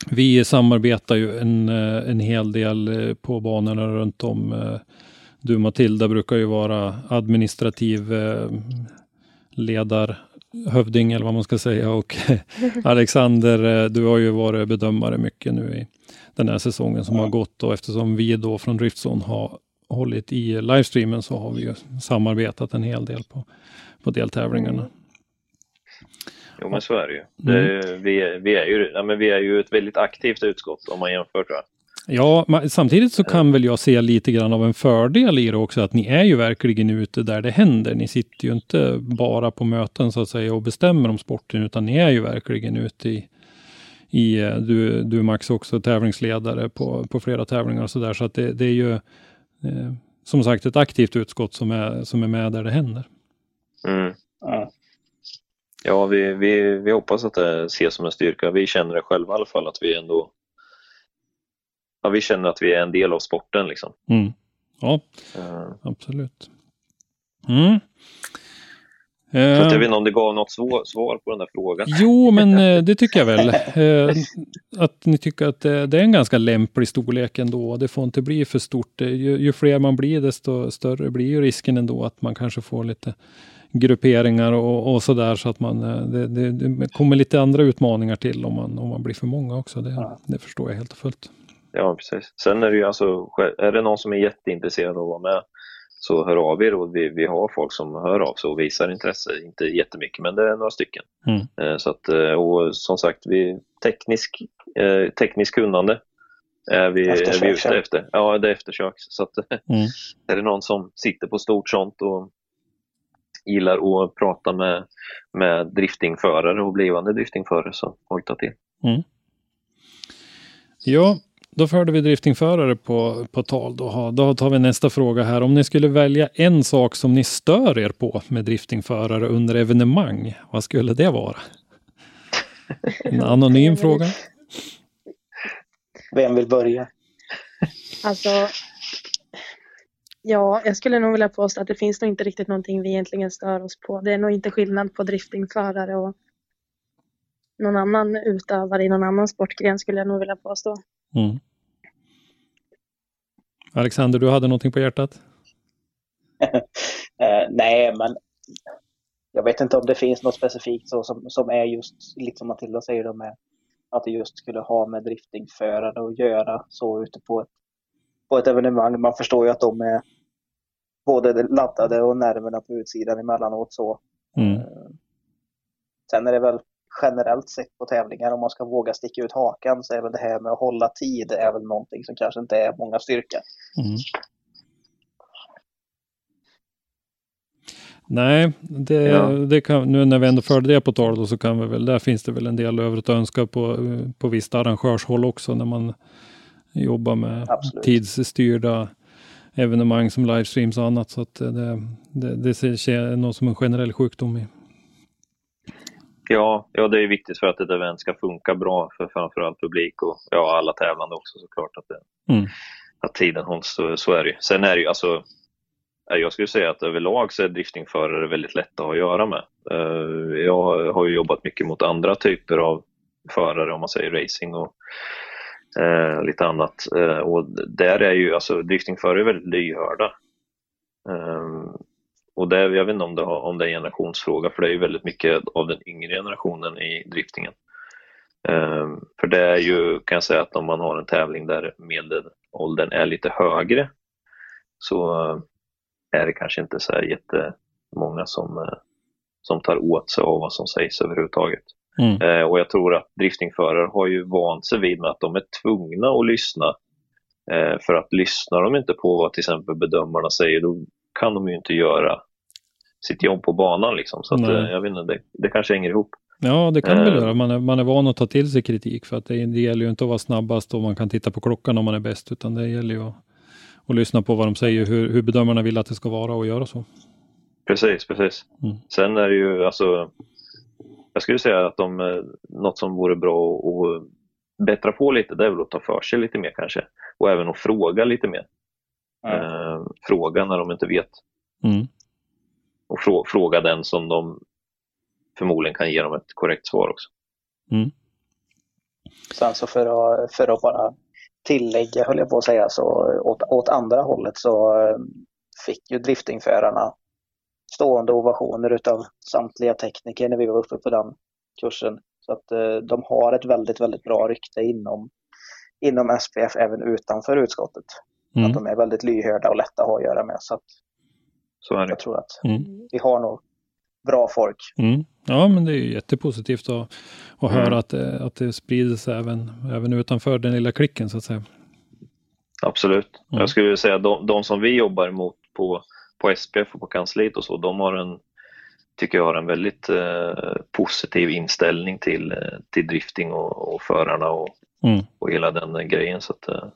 vi samarbetar ju en, eh, en hel del på banorna runt om. Du Matilda brukar ju vara administrativ ledar hövding eller vad man ska säga. Och Alexander, eh, du har ju varit bedömare mycket nu i den här säsongen som ja. har gått och eftersom vi då från Driftzone har hållit i livestreamen så har vi ju samarbetat en hel del på, på deltävlingarna. Jo men så är det ju. Mm. Det, vi, vi, är ju ja, men vi är ju ett väldigt aktivt utskott om man jämför tror jag. Ja, samtidigt så kan väl jag se lite grann av en fördel i det också, att ni är ju verkligen ute där det händer. Ni sitter ju inte bara på möten så att säga och bestämmer om sporten, utan ni är ju verkligen ute i, i du, du Max också tävlingsledare på, på flera tävlingar och så där. Så att det, det är ju eh, som sagt ett aktivt utskott som är, som är med där det händer. Mm. Ja, ja vi, vi, vi hoppas att det ses som en styrka. Vi känner det själva i alla fall, att vi ändå ja, vi känner att vi är en del av sporten. Liksom. Mm. Ja, uh. absolut. Mm. Uh, jag vet inte om det gav något svår, svar på den där frågan. Jo, men uh, det tycker jag väl. Att ni tycker att det, det, är en ganska lämplig storlek ändå. Det får inte bli för stort. Ju, ju, fler man blir, desto större blir ju risken ändå att man kanske får lite grupperingar och, och sådär. Så att man, det, det, det, kommer lite andra utmaningar till om man, om man blir för många också. Det, ja. det förstår jag helt och fullt. Ja, precis. Sen är det ju alltså, är det någon som är jätteintresserad av att vara med så hör av er och vi, vi har folk som hör av sig och visar intresse. Inte jättemycket, men det är några stycken. Mm. Eh, så att, eh, och som sagt, vi, teknisk, eh, teknisk kunnande är vi, är vi ute efter. Ja, det är eftersöks. Så att, mm. är det någon som sitter på stort sånt och gillar att prata med, med driftingförare och blivande driftingförare så hojta till. Mm. Ja, då förde vi driftingförare på, på tal. Då, då tar vi nästa fråga här. Om ni skulle välja en sak som ni stör er på med driftingförare under evenemang, vad skulle det vara? En anonym fråga. Vem vill börja? Alltså, ja, jag skulle nog vilja påstå att det finns nog inte riktigt någonting vi egentligen stör oss på. Det är nog inte skillnad på driftingförare och någon annan utövare i någon annan sportgren skulle jag nog vilja påstå. Mm. Alexander, du hade någonting på hjärtat? uh, nej, men jag vet inte om det finns något specifikt så som, som är just, lite som Matilda säger, med att det just skulle ha med driftingförare att göra så ute på ett, på ett evenemang. Man förstår ju att de är både laddade och nerverna på utsidan emellanåt så. Mm. Uh, sen är det väl generellt sett på tävlingar, om man ska våga sticka ut hakan, så är väl det här med att hålla tid är väl någonting som kanske inte är många styrka. Mm. Nej, det, ja. det kan, nu när vi ändå förde det på tal så kan vi väl, där finns det väl en del övrigt att önska på, på visst arrangörshåll också när man jobbar med Absolut. tidsstyrda evenemang som livestreams och annat. Så att det, det, det ser något som en generell sjukdom i Ja, ja, det är viktigt för att ett event ska funka bra för framförallt publik och ja, alla tävlande också såklart. Att, det, mm. att tiden hålls, så, så är det ju. Sen är det ju alltså, jag skulle säga att överlag så är driftingförare väldigt lätta att ha att göra med. Eh, jag har ju jobbat mycket mot andra typer av förare, om man säger racing och eh, lite annat. Eh, och där är ju, alltså driftingförare väldigt lyhörda. Eh, och det, jag vet inte om det, har, om det är en generationsfråga, för det är ju väldigt mycket av den yngre generationen i driftingen. Um, för det är ju, kan jag säga, att om man har en tävling där medelåldern är lite högre så uh, är det kanske inte så här jättemånga som, uh, som tar åt sig av vad som sägs överhuvudtaget. Mm. Uh, och jag tror att driftingförare har ju vant sig vid med att de är tvungna att lyssna. för att lyssnar de inte på vad till exempel bedömarna säger, då kan de ju inte göra sitt jobb på banan. Liksom. Så att, eh, jag vet inte, det, det kanske hänger ihop. Ja, det kan det väl eh. göra. Man är, man är van att ta till sig kritik för att det, det gäller ju inte att vara snabbast och man kan titta på klockan om man är bäst, utan det gäller ju att, att lyssna på vad de säger, hur, hur bedömarna vill att det ska vara och göra så. Precis, precis. Mm. Sen är det ju alltså, jag skulle säga att de, eh, något som vore bra att bättra på lite, det är väl att ta för sig lite mer kanske. Och även att fråga lite mer eh, fråga när de inte vet. Mm. Och frå fråga den som de förmodligen kan ge dem ett korrekt svar också. Mm. Sen så för att, för att bara tillägga, höll jag på att säga, så åt, åt andra hållet så eh, fick ju driftingförarna stående ovationer utav samtliga tekniker när vi var uppe på den kursen. Så att eh, de har ett väldigt, väldigt bra rykte inom, inom SPF även utanför utskottet. Mm. Att de är väldigt lyhörda och lätta att ha att göra med. Så, att så är det. Jag tror att mm. vi har nog bra folk. Mm. Ja, men det är ju jättepositivt att, att höra mm. att, det, att det sprider sig även, även utanför den lilla klicken så att säga. Absolut. Mm. Jag skulle säga att de, de, som vi jobbar emot på, på SPF och på kansliet och så, de har en, tycker jag har en väldigt eh, positiv inställning till, eh, till drifting och, och förarna och, mm. och hela den grejen. Så att, eh,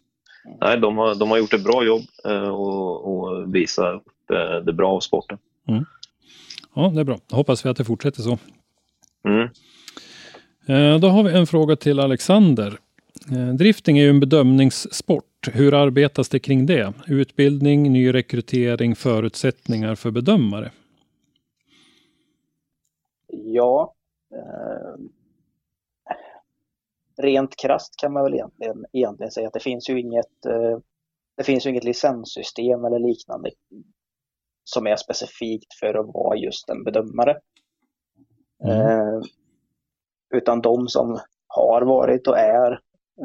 nej, de, har, de har gjort ett bra jobb eh, och, och visar upp eh, det bra av sporten. Mm. Ja, det är bra. Hoppas vi att det fortsätter så. Mm. Eh, då har vi en fråga till Alexander. Drifting är ju en bedömningssport. Hur arbetas det kring det? Utbildning, ny rekrytering, förutsättningar för bedömare? Ja. Rent krast kan man väl egentligen, egentligen säga att det finns ju inget eh, det finns ju inget licenssystem eller liknande som är specifikt för att vara just en bedömare. Mm. Eh, utan de som har varit och är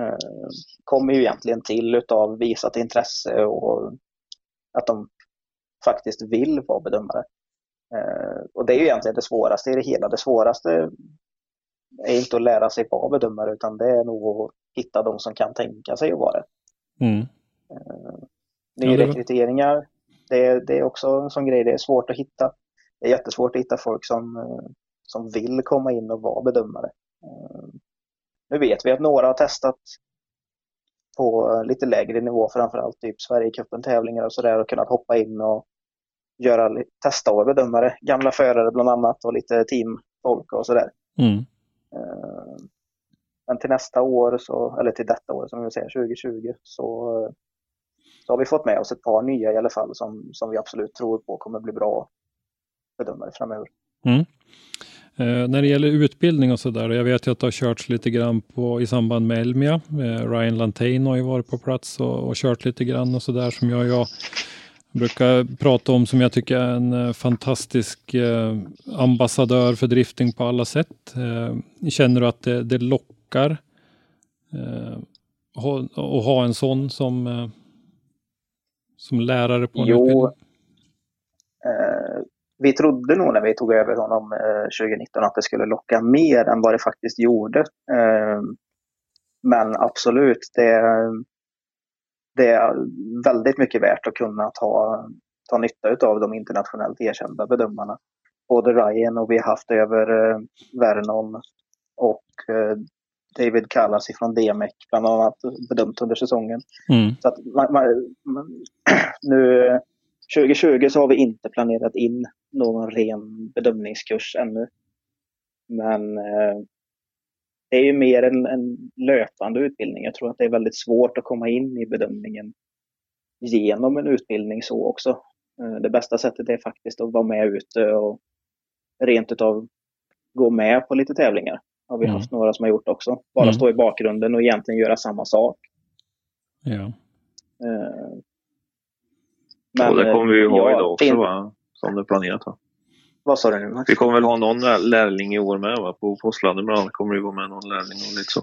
eh, kommer ju egentligen till utav visat intresse och att de faktiskt vill vara bedömare. Eh, och det är ju egentligen det svåraste i det hela. Det svåraste är inte att lära sig vara bedömare utan det är nog att hitta de som kan tänka sig att vara det. Mm. Eh, nyrekryteringar, det, det är också en sån grej, det är svårt att hitta. Det är jättesvårt att hitta folk som, eh, som vill komma in och vara bedömare. Eh, nu vet vi att några har testat på lite lägre nivå, framförallt typ Sverigecupen tävlingar och sådär och kunnat hoppa in och göra, testa vara bedömare. Gamla förare bland annat och lite teamfolk och sådär. Mm. Eh, men till nästa år, så, eller till detta år som vi säger, 2020, så, så har vi fått med oss ett par nya i alla fall som, som vi absolut tror på kommer bli bra bedömare framöver. Mm. Eh, när det gäller utbildning och sådär, jag vet ju att det har körts lite grann på, i samband med Elmia. Eh, Ryan Lantain har ju varit på plats och, och kört lite grann och sådär som jag, jag brukar prata om som jag tycker är en eh, fantastisk eh, ambassadör för drifting på alla sätt. Eh, känner du att det, det lockar eh, att ha en sån som, eh, som lärare på en jo, utbildning? Eh, vi trodde nog när vi tog över honom 2019 att det skulle locka mer än vad det faktiskt gjorde. men absolut, det det är väldigt mycket värt att kunna ta, ta nytta av de internationellt erkända bedömarna. Både Ryan och vi har haft över eh, Vernon och eh, David Callas ifrån DMEC bland annat bedömt under säsongen. Mm. Så att man, man, man, nu 2020 så har vi inte planerat in någon ren bedömningskurs ännu. Men eh, det är ju mer en, en, löpande utbildning. Jag tror att det är väldigt svårt att komma in i bedömningen genom en utbildning så också. Eh, det bästa sättet är faktiskt att vara med ute och rent utav gå med på lite tävlingar. Har vi mm. haft några som har gjort också. Bara mm. stå i bakgrunden och egentligen göra samma sak. Ja. Eh, men, och det kommer vi ju ha ja, idag också va? Som det är planerat va? Vad sa du nu Max? Vi kommer väl ha någon lärling i år med va? På Påslandet bland annat kommer det vara med någon lärling och lite så.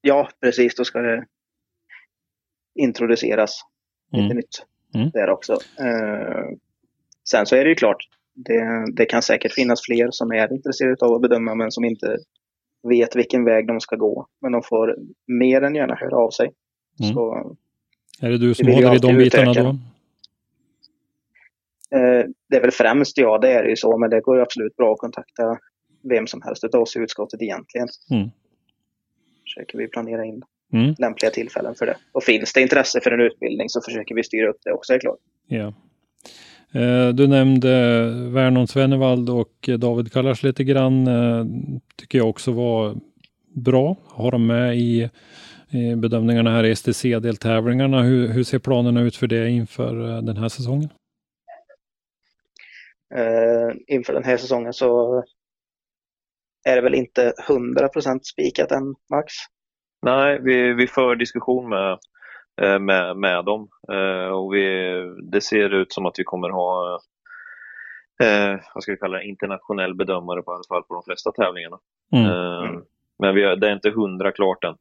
Ja, precis. Då ska det introduceras lite mm. nytt mm. där också. Uh, sen så är det ju klart, det, det, kan säkert finnas fler som är intresserade av att bedöma men som inte vet vilken väg de ska gå. Men de får mer än gärna höra av sig. Mm. Så, är det du som håller i de bitarna då? Eh, det är väl främst ja, det är det ju så, men det går absolut bra att kontakta vem som helst av oss i utskottet egentligen. Mm. Försöker vi planera in mm. lämpliga tillfällen för det. Och finns det intresse för en utbildning så försöker vi styra upp det också, är klart. Ja. Eh, du nämnde Vernon Svennevald och David Kallars lite grann. Eh, tycker jag också var bra. Har de med i, i bedömningarna här i STC-deltävlingarna. Hur, hur ser planerna ut för det inför den här säsongen? Eh, inför den här säsongen så är det väl inte 100% spikat än, Max? Nej, vi, vi för diskussion med, eh, med, med dem eh, och vi, det ser ut som att vi kommer ha eh, vad ska vi kalla det, internationell bedömare på alla fall på de flesta tävlingarna. Mm. Eh, men vi det är inte hundra klart än.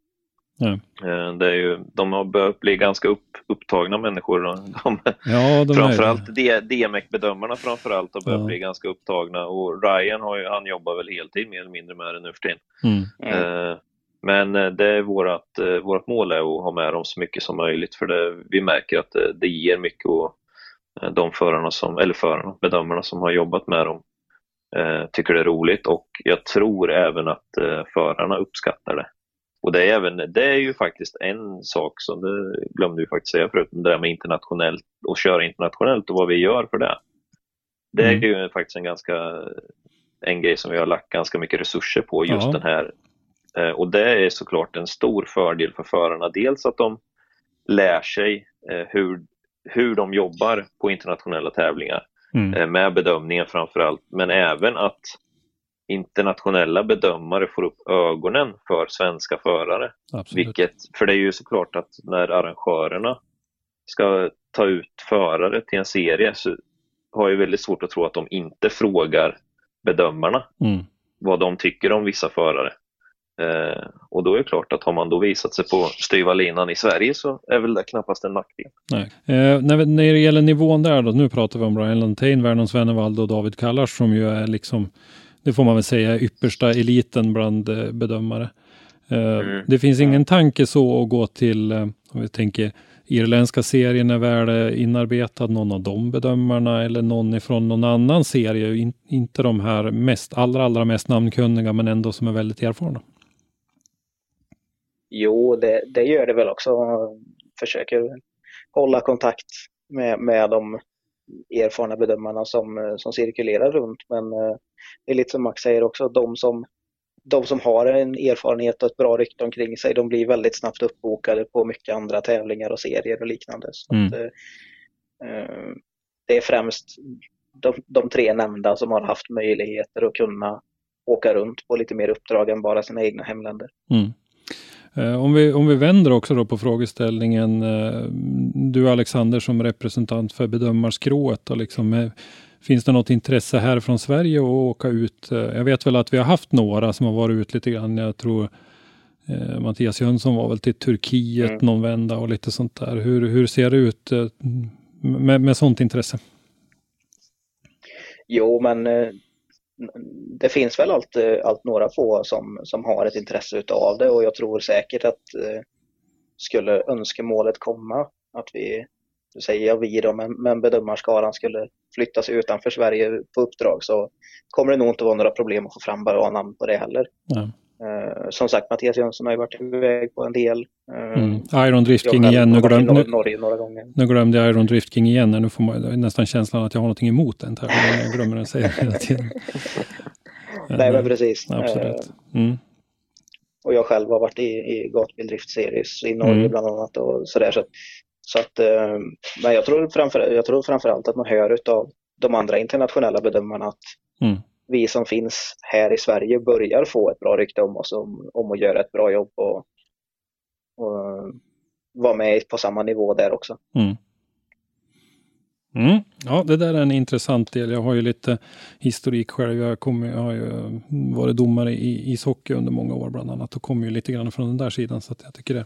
Mm. Det är ju, de har börjat bli ganska upp, upptagna människor. De, ja, de framförallt DMEC-bedömarna framförallt har börjat ja. bli ganska upptagna och Ryan har ju, han jobbar väl heltid mer eller mindre med det nu för tiden. Mm. Mm. Men eh, det är vårat, vårat mål är att ha med dem så mycket som möjligt för det, vi märker att det, det ger mycket och de förarna som, eller förarna, bedömarna som har jobbat med dem tycker det är roligt och jag tror även att förarna uppskattar det. Och det är, även, det är ju faktiskt en sak som det glömde vi faktiskt säga förut, det där med internationellt och köra internationellt och vad vi gör för det. Det är mm. ju faktiskt en ganska en grej som vi har lagt ganska mycket resurser på, just ja. den här. Eh, och det är såklart en stor fördel för förarna. Dels att de lär sig eh, hur, hur de jobbar på internationella tävlingar mm. Eh, med bedömningen framför allt, men även att internationella bedömare får upp ögonen för svenska förare. Absolut. Vilket, för det är ju såklart att när arrangörerna ska ta ut förare till en serie så har jag väldigt svårt att tro att de inte frågar bedömarna mm. vad de tycker om vissa förare. Eh, och då är det klart att har man då visat sig på styva linan i Sverige så är väl det knappast en nackdel. Eh, när, när det gäller nivån där då, nu pratar vi om Brian Lantain, Vernon Svennevald och David Kallars som ju är liksom, det får man väl säga, yppersta eliten bland eh, bedömare. Eh, mm. Det finns ingen tanke så att gå till, eh, om vi tänker irländska serien är väl inarbetad, någon av de bedömarna eller någon ifrån någon annan serie. In, inte de här mest, allra, allra mest namnkunniga men ändå som är väldigt erfarna. Jo, det, det gör det väl också. Försöker hålla kontakt med, med de erfarna bedömarna som, som cirkulerar runt. Men det är lite som Max säger också, de som, de som har en erfarenhet och ett bra rykte omkring sig, de blir väldigt snabbt uppbokade på mycket andra tävlingar och serier och liknande. Så mm. att, eh, eh, det är främst de, de, tre nämnda som har haft möjligheter att kunna åka runt på lite mer uppdrag än bara sina egna hemländer. Mm. Eh, om vi, om vi vänder också då på frågeställningen. Eh, du Alexander som representant för bedömarskrået. Och liksom, finns det något intresse här från Sverige att åka ut? Jag vet väl att vi har haft några som har varit ut lite grann. Jag tror eh, Mattias Jönsson var väl till Turkiet mm. någon vända och lite sånt där. Hur, hur ser det ut med, med sånt intresse? Jo, men det finns väl alltid allt några få som, som har ett intresse utav det och jag tror säkert att eh, skulle önskemålet komma att vi, nu säger jag vi då, men, men bedömarskaran skulle flyttas utanför Sverige på uppdrag så kommer det nog inte vara några problem att få fram bra namn på det heller. Mm. Uh, som sagt, Mattias Jönsson har ju varit iväg på en del. Uh, mm. Iron Drift King igen. Nu, glöm, nu, Norge några gånger. nu glömde jag Iron Drift King igen. Nu får man nästan känslan att jag har någonting emot den tävlingen. Jag glömmer den säga hela tiden. Nej, men precis. Absolut. Mm. Och jag själv har varit i, i Gatbil Drift Series i Norge mm. bland annat och sådär. Så, så att, uh, men jag tror, framför, jag tror framförallt att man hör av de andra internationella bedömarna att mm vi som finns här i Sverige börjar få ett bra rykte om oss om, om att göra ett bra jobb och, och vara med på samma nivå där också. Mm. Mm. Ja, det där är en intressant del. Jag har ju lite historik själv. Jag, kom, jag har ju varit domare i ishockey under många år bland annat och kommer ju lite grann från den där sidan. Så jag tycker det är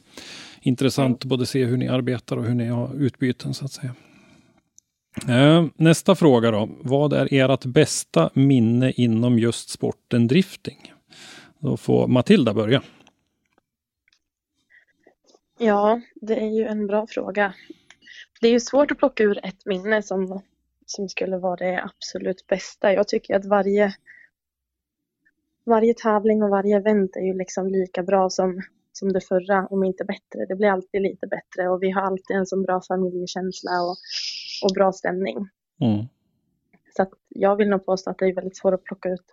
intressant att både se hur ni arbetar och hur ni har utbyten så att säga. Eh, nästa fråga då. Vad är ert bästa minne inom just sporten drifting? Då får Matilda börja. Ja, det är ju en bra fråga. Det är ju svårt att plocka ur ett minne som, som skulle vara det absolut bästa. Jag tycker att varje, varje tävling och varje event är ju liksom lika bra som, som det förra, om inte bättre. Det blir alltid lite bättre och vi har alltid en så bra familjekänsla och och bra stämning. Mm. Så att jag vill nog påstå att det är väldigt svårt att plocka ut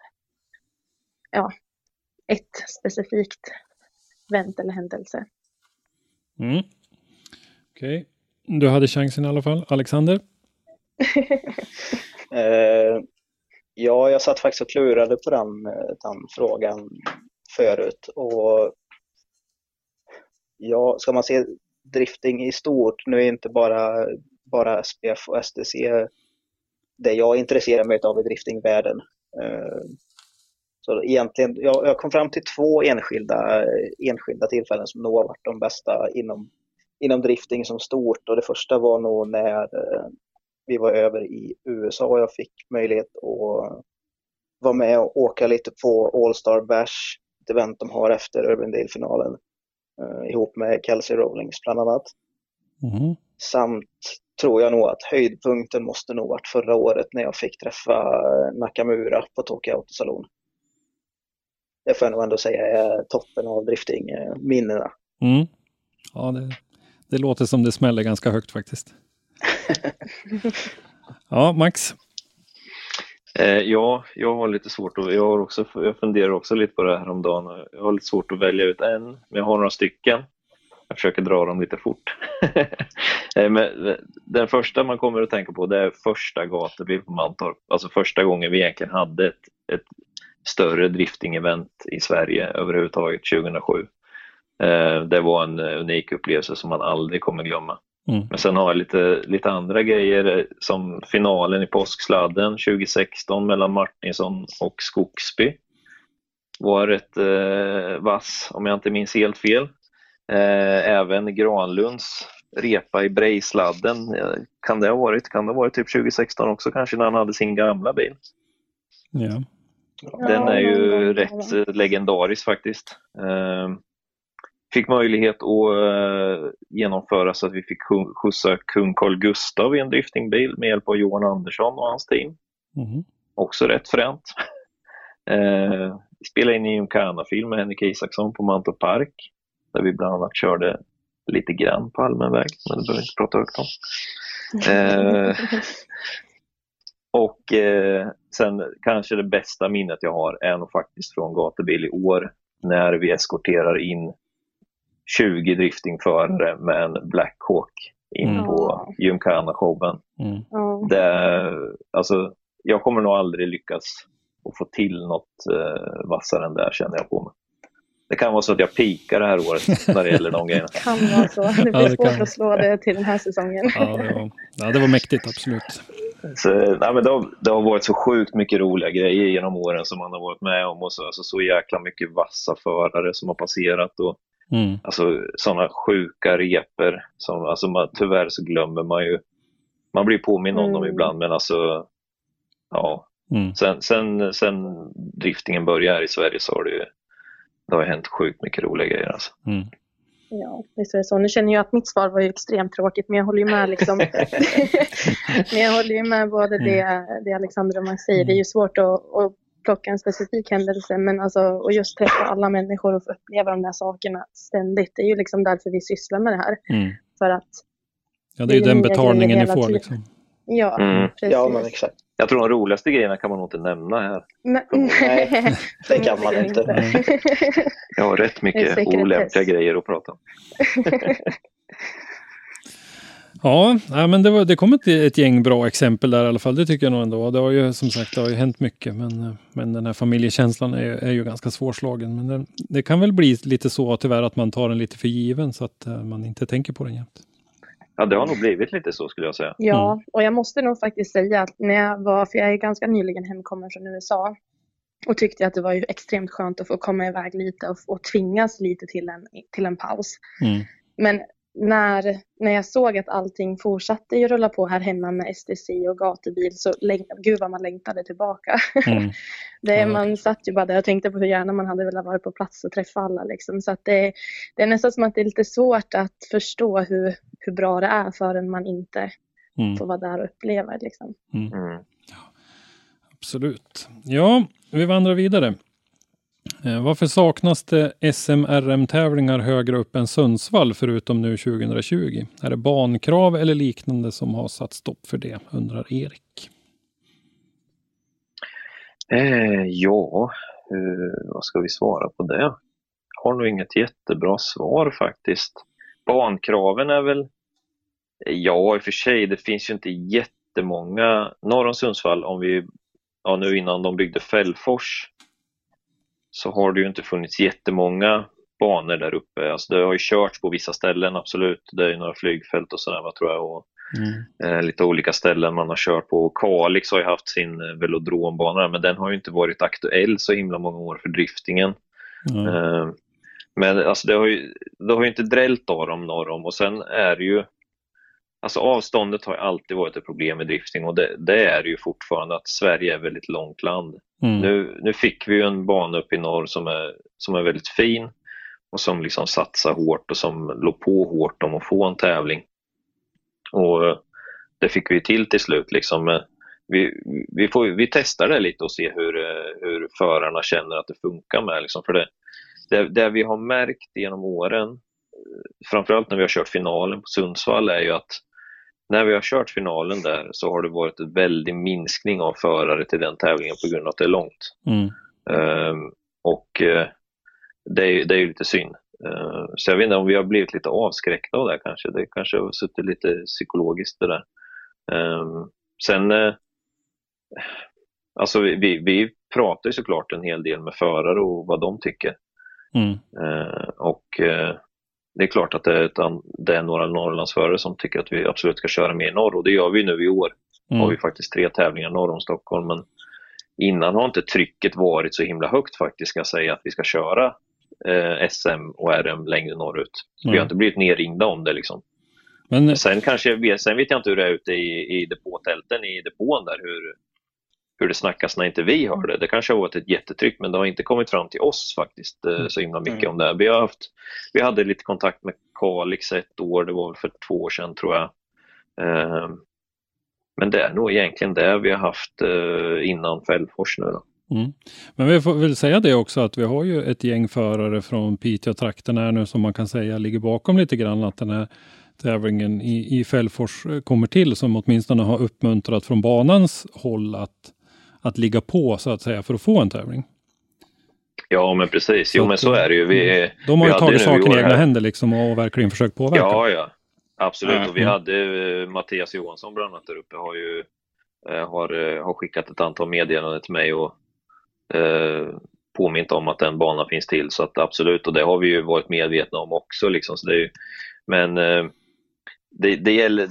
ja, ett specifikt event eller händelse. Mm. Okej, okay du hade chansen i alla fall. Alexander? eh, ja, jag satt faktiskt och klurade på den, eh, den frågan förut. Och ja, ska man se drifting i stort, nu är inte bara bara SPF och STC det jag intresserar mig av i driftingvärlden. Eh, så egentligen, jag, jag kom fram till två enskilda, enskilda tillfällen som nog har varit de bästa inom, inom drifting som stort. Och det första var nog när eh, vi var över i USA och jag fick möjlighet att vara med och åka lite på All Star Bash, ett event de har efter Urbandale-finalen, eh, ihop med Kelsey Rowlings bland annat. Mm. Samt tror jag nog att höjdpunkten måste nog varit förra året när jag fick träffa Nakamura på Tokyo Autosalon. Det får jag nog ändå säga är toppen av driftingminnena. Mm. Ja, det, det låter som det smäller ganska högt faktiskt. ja, Max? Eh, ja, jag har lite svårt att, jag, har också, jag funderar också lite på det här om dagen. Jag har lite svårt att välja ut en, men jag har några stycken. Jag försöker dra dem lite fort. Eh, men den första man kommer att tänka på det är första gatubil på Mantorp. Alltså första gången vi egentligen hade ett, ett större drifting-event i Sverige överhuvudtaget 2007. Eh, det var en unik upplevelse som man aldrig kommer glömma. Mm. Men sen har jag lite, lite andra grejer som finalen i påsksladden 2016 mellan Martinsson och Skogsby. Var rätt eh, vass om jag inte minns helt fel. Eh, även Granlunds repa i Brejsladden. Kan det ha varit? Kan det ha varit typ 2016 också kanske när han hade sin gamla bil? Ja. Den är ju rätt legendarisk faktiskt. Eh, fick möjlighet att uh, genomföra så att vi fick skjutsa kung Carl Gustav i en driftingbil med hjälp av Johan Andersson och hans team. Mm. Också rätt fränt. vi spelade in en Gymkhana-film med Henrik Isaksson på Mantorp Park där vi bland annat körde lite grann på allmän väg, men det behöver vi inte prata högt om. Uh, och sen kanske det bästa minnet jag har är nog faktiskt från gatubil i år när vi eskorterar in 20 driftingförare med en Black Hawk in mm. på Gymkhana-showen. Mm. alltså, jag kommer nog aldrig lyckas att få till något eh, vassare än det känner jag på mig. Det kan vara så att jag pikar det här året när det gäller de grejerna. Det kan vara så. Det blir ja, svårt kan... att slå det till den här säsongen. Ja, det var, ja, det var mäktigt, absolut. Så, nej, men det, har, det har varit så sjukt mycket roliga grejer genom åren som man har varit med om. Och så, alltså, så jäkla mycket vassa förare som har passerat. Och, Mm. Alltså sådana sjuka reper som, alltså man, tyvärr så glömmer man ju, man blir påminn om mm. dem ibland men alltså, ja. Mm. Sen, sen, sen driftingen började här i Sverige så har det ju, det har hänt sjukt mycket roliga grejer alltså. Mm. Ja, visst är det så. Nu känner jag att mitt svar var ju extremt tråkigt, men jag håller ju med liksom. men jag håller ju med både det, mm. det Alexander och Max säger. Det är ju svårt att, att plocka en specifik händelse men alltså, och just träffa alla människor och få uppleva de där sakerna ständigt. Det är ju liksom därför vi sysslar med det här. Mm. För att Ja, det är ju den betalningen ni får liksom. Ja, mm. precis. Ja, men exakt. Jag tror de roligaste grejerna kan man nog inte nämna här. Men, nej, det kan man inte. Mm. Jag har rätt mycket olämpliga grejer att prata om. Ja, men det, var, det kom ett, ett gäng bra exempel där i alla fall. Det tycker jag nog ändå. Det har ju som sagt det har ju hänt mycket. Men, men den här familjekänslan är, är ju ganska svårslagen. Men det, det, kan väl bli lite så tyvärr att man tar den lite för given så att uh, man inte tänker på den jämt. Ja, det har nog blivit lite så skulle jag säga. Ja, mm. och jag måste nog faktiskt säga att när jag var, för jag är ganska nyligen hemkommen från USA och tyckte att det var ju extremt skönt att få komma iväg lite och, och tvingas lite till en, till en paus. Mm. Men när, när jag såg att allting fortsatte ju rulla på här hemma med STC och gatubil så gud vad man längtade tillbaka. Mm. det, man satt ju bara där och tänkte på hur gärna man hade velat vara på plats och träffa alla. Liksom. Så att det, det är nästan som att det är lite svårt att förstå hur, hur bra det är förrän man inte mm. får vara där och uppleva det. Liksom. Mm. mm. Ja, absolut. Ja, vi vandrar vidare. Eh, varför saknas det SMRM-tävlingar högre upp än Sundsvall förutom nu 2020? Är det bankrav eller liknande som har satt stopp för det, undrar Erik. Eh, ja, eh, vad ska vi svara på det? Har nog inget jättebra svar faktiskt. Bankraven är väl, ja i och för sig, det finns ju inte jättemånga norr om Sundsvall om vi, ja nu innan de byggde Fällfors så har det ju inte funnits jättemånga banor där uppe. Alltså det har ju körts på vissa ställen, absolut. Det är ju några flygfält och sådär, tror jag. Och, mm. eh, lite olika ställen man har kört på. Kalix har ju haft sin eh, velodrombana, men den har ju inte varit aktuell så himla många år för driftingen. Mm. Eh, men alltså det har ju, det har ju inte drällt av dem norr om och sen är det ju Alltså avståndet har alltid varit ett problem med drifting och det, det är ju fortfarande att Sverige är ett väldigt långt land. Mm. Nu, nu fick vi en bana uppe i norr som är, som är väldigt fin och som liksom satsar hårt och som låg på hårt om att få en tävling. Och det fick vi till till slut. Liksom. Vi, vi, får, vi testar det lite och ser hur, hur förarna känner att det funkar med. Liksom. För det, det, det vi har märkt genom åren, framförallt när vi har kört finalen på Sundsvall, är ju att när vi har kört finalen där så har det varit en väldig minskning av förare till den tävlingen på grund av att det är långt. Mm. Um, och uh, det, är, det är lite synd. Uh, så jag vet inte om vi har blivit lite avskräckta av det kanske. Det kanske har suttit lite psykologiskt det där. Um, sen, uh, alltså vi, vi, pratar ju såklart en hel del med förare och vad de tycker. Mm. Och eh, det är klart att det är, det är några Norrlandsförare som tycker att vi absolut ska köra mer norr och det gör vi nu i år. Mm. har vi faktiskt tre tävlingar norr om Stockholm men innan har inte trycket varit så himla högt faktiskt ska jag säga att vi ska köra eh, SM och RM längre norrut. Mm. Vi har inte blivit nerringda om det liksom. Men... Sen, kanske, sen vet jag inte hur det är ute i, i depåtälten i depån där, hur, hur det snackas när inte vi hör det. Det kanske har varit ett jättetryck men det har inte kommit fram till oss faktiskt eh, så himla mycket mm. om det. Vi, har haft, vi hade lite kontakt med Kalix ett år, det var för två år sedan tror jag. Eh, men det är nog egentligen det vi har haft eh, innan Fällfors nu. Då. Mm. Men vi får väl säga det också att vi har ju ett gäng förare från Piteå-trakten här nu som man kan säga ligger bakom lite grann att den här tävlingen i, i Fällfors kommer till som åtminstone har uppmuntrat från banans håll att, att ligga på så att säga för att få en tävling. Ja men precis, jo så men så är det ju. Vi, mm. de har ju tagit saken i egna händer liksom och verkligen försökt påverka. Ja, ja. Absolut, mm. och vi hade uh, Mattias Johansson bland annat där uppe har ju uh, har, uh, har skickat ett antal meddelanden till mig och påmint om att den banan finns till så att absolut och det har vi ju varit medvetna om också liksom. Så det är ju, men det, det, gäller,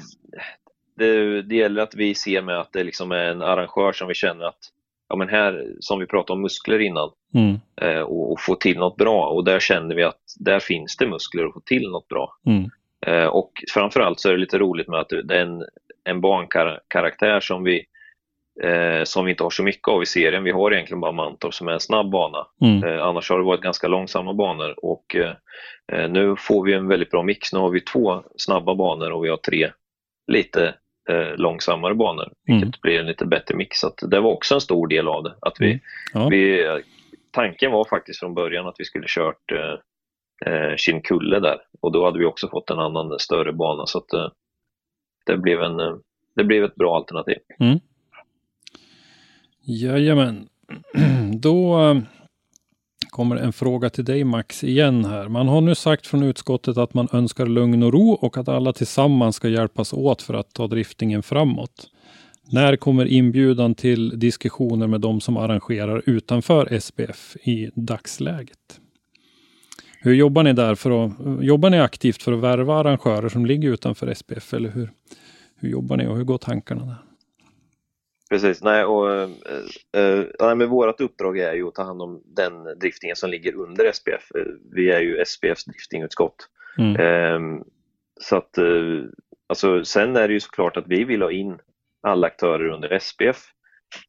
det, det, gäller att vi ser med att det liksom är en arrangör som vi känner att ja men här, som vi pratade om muskler innan, mm. eh, och, och, få till något bra och där känner vi att där finns det muskler att få till något bra. Mm. Eh, och framförallt så är det lite roligt med att det är en, en bankaraktär som vi eh, som vi inte har så mycket av i serien. Vi har egentligen bara Mantorp som är en snabb bana. Mm. Eh, annars har det varit ganska långsamma banor och eh, eh, nu får vi en väldigt bra mix. Nu har vi två snabba banor och vi har tre lite eh, långsammare banor, vilket mm. blir en lite bättre mix. Så det var också en stor del av det. Att vi, mm. ja. vi, tanken var faktiskt från början att vi skulle kört eh, Kinkulle där och då hade vi också fått en annan större bana så att eh, det, blev en, det blev ett bra alternativ. Mm. Jajamän. Då eh, kommer en fråga till dig Max igen här. Man har nu sagt från utskottet att man önskar lugn och ro och att alla tillsammans ska hjälpas åt för att ta driftingen framåt. När kommer inbjudan till diskussioner med de som arrangerar utanför SPF i dagsläget? Hur jobbar ni där för att, jobbar ni aktivt för att värva arrangörer som ligger utanför SPF eller hur, hur jobbar ni och hur går tankarna där? Precis, nej, och, äh, äh, men vårt uppdrag är ju att ta hand om den driftingen som ligger under SPF. Vi är ju SPFs driftingutskott. Mm. Äh, så att, alltså, sen är det ju såklart att vi vill ha in alla aktörer under SPF.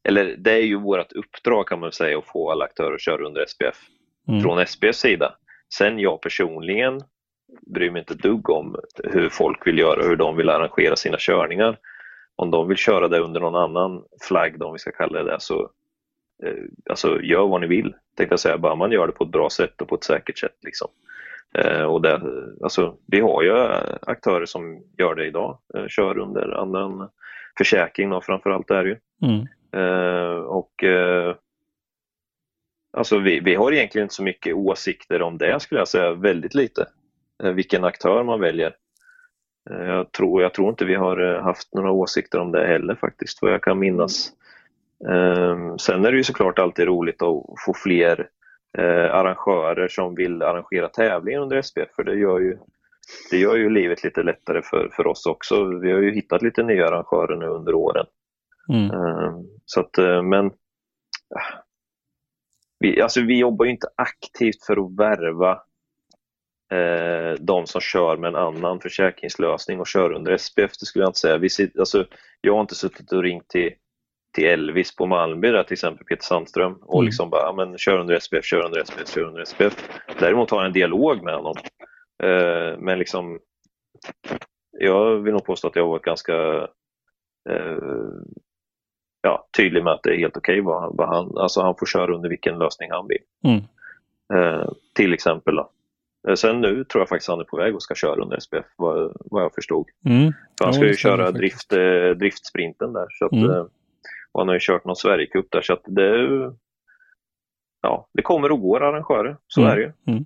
Eller det är ju vårt uppdrag kan man säga att få alla aktörer att köra under SPF mm. från SPFs sida. Sen jag personligen bryr mig inte dugg om hur folk vill göra och hur de vill arrangera sina körningar om de vill köra det under någon annan flagg, om vi ska kalla det det, så eh, alltså, gör vad ni vill, tänkte jag säga. Bara man gör det på ett bra sätt och på ett säkert sätt. Liksom. Eh, och det, alltså, vi har ju aktörer som gör det idag, eh, kör under annan försäkring och framförallt är det ju. Mm. Eh, och eh, Alltså vi, vi har egentligen inte så mycket åsikter om det skulle jag säga, väldigt lite. Eh, vilken aktör man väljer. Eh, jag tror, jag tror inte vi har eh, haft några åsikter om det heller faktiskt, vad jag kan minnas. Um, sen är det ju såklart alltid roligt att få fler uh, arrangörer som vill arrangera tävlingar under SPF, för det gör ju, det gör ju livet lite lättare för, för oss också. Vi har ju hittat lite nya arrangörer nu under åren. Mm. Um, så att, men vi, alltså vi jobbar ju inte aktivt för att värva eh, de som kör med en annan försäkringslösning och kör under SPF, det skulle jag inte säga. Vi sitter, alltså, jag har inte suttit och ringt till, till Elvis på Malmby, där, till exempel Peter Sandström, och mm. liksom bara, men kör under SPF, kör under SPF, kör under SPF. Däremot har jag en dialog med honom. Eh, men liksom, jag vill nog påstå att jag har varit ganska eh, ja, tydlig med att det är helt okej okay vad, vad han, alltså han får köra under vilken lösning han vill. Mm. Eh, till exempel då. Eh, sen nu tror jag faktiskt han är på väg och ska köra under SPF vad, vad jag förstod. Mm. För han ska ju köra drift, eh, driftsprinten där. Så att, mm. eh, och han har ju kört någon Sverigecup där så att det, ja, det kommer och går arrangörer, så mm. är det ju. Mm.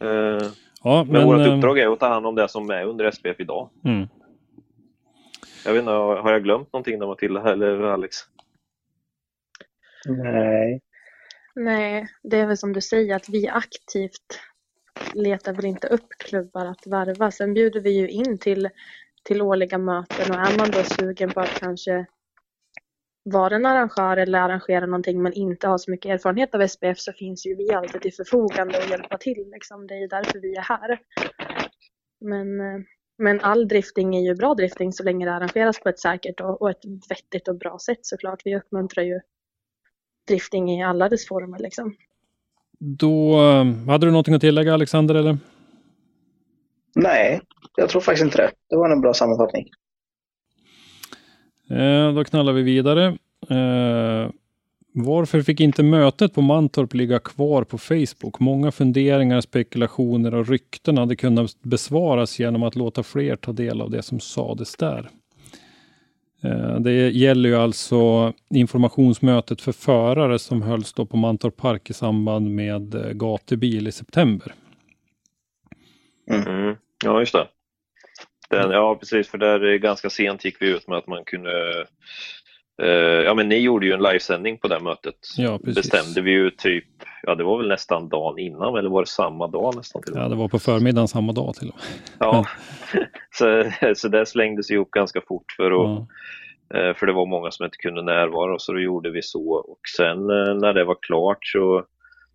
Eh, ja, men men vårt uppdrag är att ta hand om det som är under SPF idag. Mm. Jag vet inte, har jag glömt någonting där Matilda eller Alex? Nej, Nej, det är väl som du säger att vi aktivt letar väl inte upp klubbar att varva. Sen bjuder vi ju in till, till årliga möten och är man då sugen på att kanske vara en arrangör eller arrangera någonting men inte har så mycket erfarenhet av SPF så finns ju vi alltid till förfogande och hjälpa till. Liksom. Det är ju därför vi är här. Men, men all drifting är ju bra drifting så länge det arrangeras på ett säkert och, och ett vettigt och bra sätt såklart. Vi uppmuntrar ju drifting i alla dess former liksom. Då, eh, hade du någonting att tillägga Alexander eller? Nej, jag tror faktiskt inte det. Det var en bra sammanfattning. Eh, då knallar vi vidare. Eh, varför fick inte mötet på Mantorp ligga kvar på Facebook? Många funderingar, spekulationer och rykten hade kunnat besvaras genom att låta fler ta del av det som sades där. Eh, det gäller ju alltså informationsmötet för förare som hölls då på Mantorp Park i samband med eh, gatubil i september. Mm. Ja, just det. Den, ja, precis, för där eh, ganska sent gick vi ut med att man kunde ja men ni gjorde ju en livesändning på det mötet. Ja, precis. Bestämde vi ju typ, ja det var väl nästan dagen innan eller var det samma dag nästan? Till ja det var på förmiddagen samma dag till och med. Ja, så, så det slängdes ihop ganska fort för att ja. uh, för det var många som inte kunde närvara så då gjorde vi så och sen uh, när det var klart så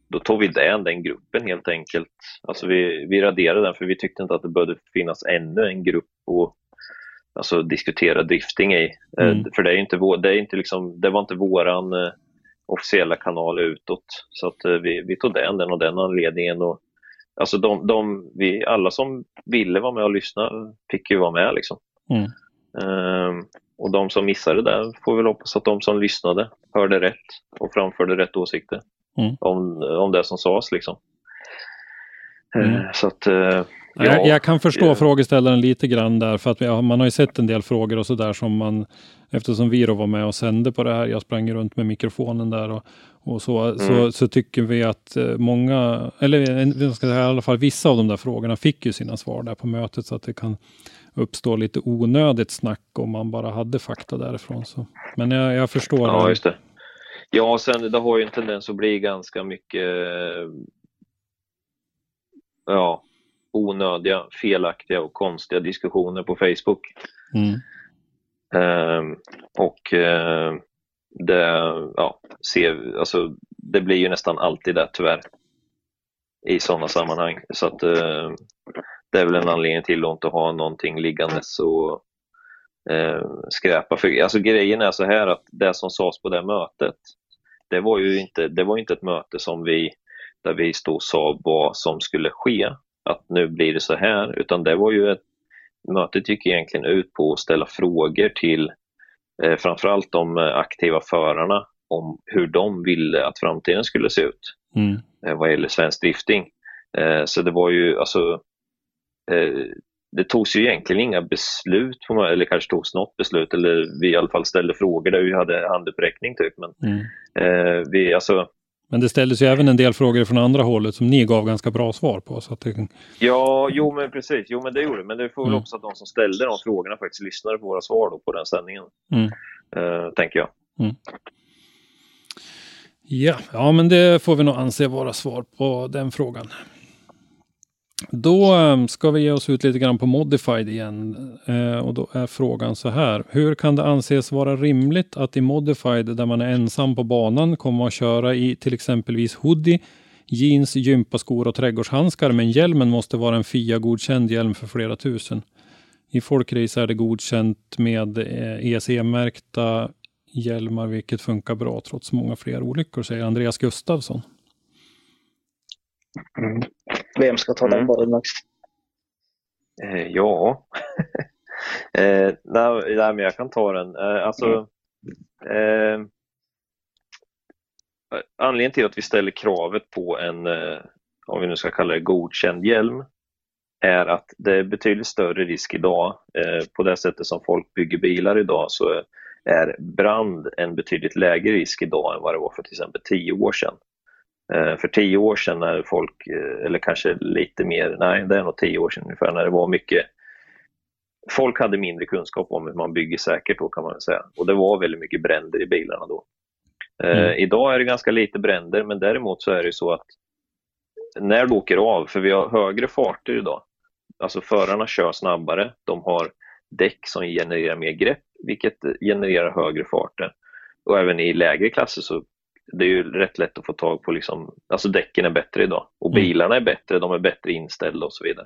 då tog vi den, den gruppen helt enkelt. Alltså vi, vi raderade den för vi tyckte inte att det behövde finnas ännu en grupp och alltså, diskutera drifting i. Eh, mm. För det, är inte vår, det, är inte liksom, det var inte våran eh, officiella kanal utåt. Så att, eh, vi, vi tog den, den och den anledningen. Och, alltså de, de, vi, alla som ville vara med och lyssna fick ju vara med. Liksom. Mm. Um, och de som missade det får väl hoppas att de som lyssnade hörde rätt och framförde rätt åsikter mm. om, om det som sades. Liksom. Mm. Uh, så att, uh, Ja, jag, kan förstå ja. frågeställaren lite grann där, för att man har ju sett en del frågor och så där som man, eftersom vi då var med och sände på det här, jag sprang runt med mikrofonen där och, och så, mm. så, så, tycker vi att eh, många, eller jag ska säga, i alla fall vissa av de där frågorna fick ju sina svar där på mötet, så att det kan uppstå lite onödigt snack om man bara hade fakta därifrån. Så. Men jag, jag förstår. Ja, just det. Ja, sen det har ju en tendens att bli ganska mycket ja, onödiga, felaktiga och konstiga diskussioner på Facebook. Mm. Eh, och eh, det, ja, ser, alltså, det blir ju nästan alltid det tyvärr i sådana sammanhang. Så att eh, det är väl en anledning till att inte ha någonting liggandes och eh, skräpa. För, alltså grejen är så här att det som sades på det mötet, det var ju inte, det var inte ett möte som vi, där vi stod och sa vad som skulle ske, att nu blir det så här, utan det var ju ett Mötet gick egentligen ut på att ställa frågor till eh, framförallt de aktiva förarna om hur de ville att framtiden skulle se ut mm. eh, vad gäller svensk drifting. Eh, så det var ju alltså eh, det togs ju egentligen inga beslut, eller kanske togs något beslut, eller vi i alla fall ställde frågor där vi hade handuppräckning. Typ. Men, mm. eh, vi, alltså, men det ställdes ju även en del frågor från andra hållet som ni gav ganska bra svar på. Så att det... Ja, jo men precis. Jo men det gjorde. Men det får väl mm. också att de som ställde de frågorna faktiskt lyssnade på våra svar då på den sändningen. Mm. Uh, tänker jag. Mm. Ja, ja, men det får vi nog anse vara svar på den frågan. Då ehm, ska vi ge oss ut lite grann på Modified igen. Eh, och då är frågan så här. Hur kan det anses vara rimligt att i Modified där man är ensam på banan komma att köra i till exempelvis hoodie, jeans, gympaskor och trädgårdshandskar men hjälmen måste vara en FIA-godkänd hjälm för flera tusen. I folkrace är det godkänt med eh, e ECE-märkta hjälmar vilket funkar bra trots många fler olyckor säger Andreas Gustafsson. Mm. Vem ska ta den mm. bollen Max? Eh, ja, eh, nej, nej, men jag kan ta den. Eh, alltså, mm. eh, anledningen till att vi ställer kravet på en, eh, om vi nu ska kalla det godkänd hjälm, är att det är betydligt större risk idag. Eh, på det sättet som folk bygger bilar idag så är brand en betydligt lägre risk idag än vad det var för till exempel tio år sedan. Eh, för tio år sedan när folk, eh, eller kanske lite mer, nej det är nog tio år sedan ungefär, när det var mycket Folk hade mindre kunskap om hur man bygger säkert då kan man säga och det var väldigt mycket bränder i bilarna då. Mm. Idag är det ganska lite bränder, men däremot så är det så att när du åker av, för vi har högre farter idag, alltså förarna kör snabbare, de har däck som genererar mer grepp, vilket genererar högre farter. Och även i lägre klasser så det är ju rätt lätt att få tag på, liksom, alltså däcken är bättre idag och mm. bilarna är bättre, de är bättre inställda och så vidare.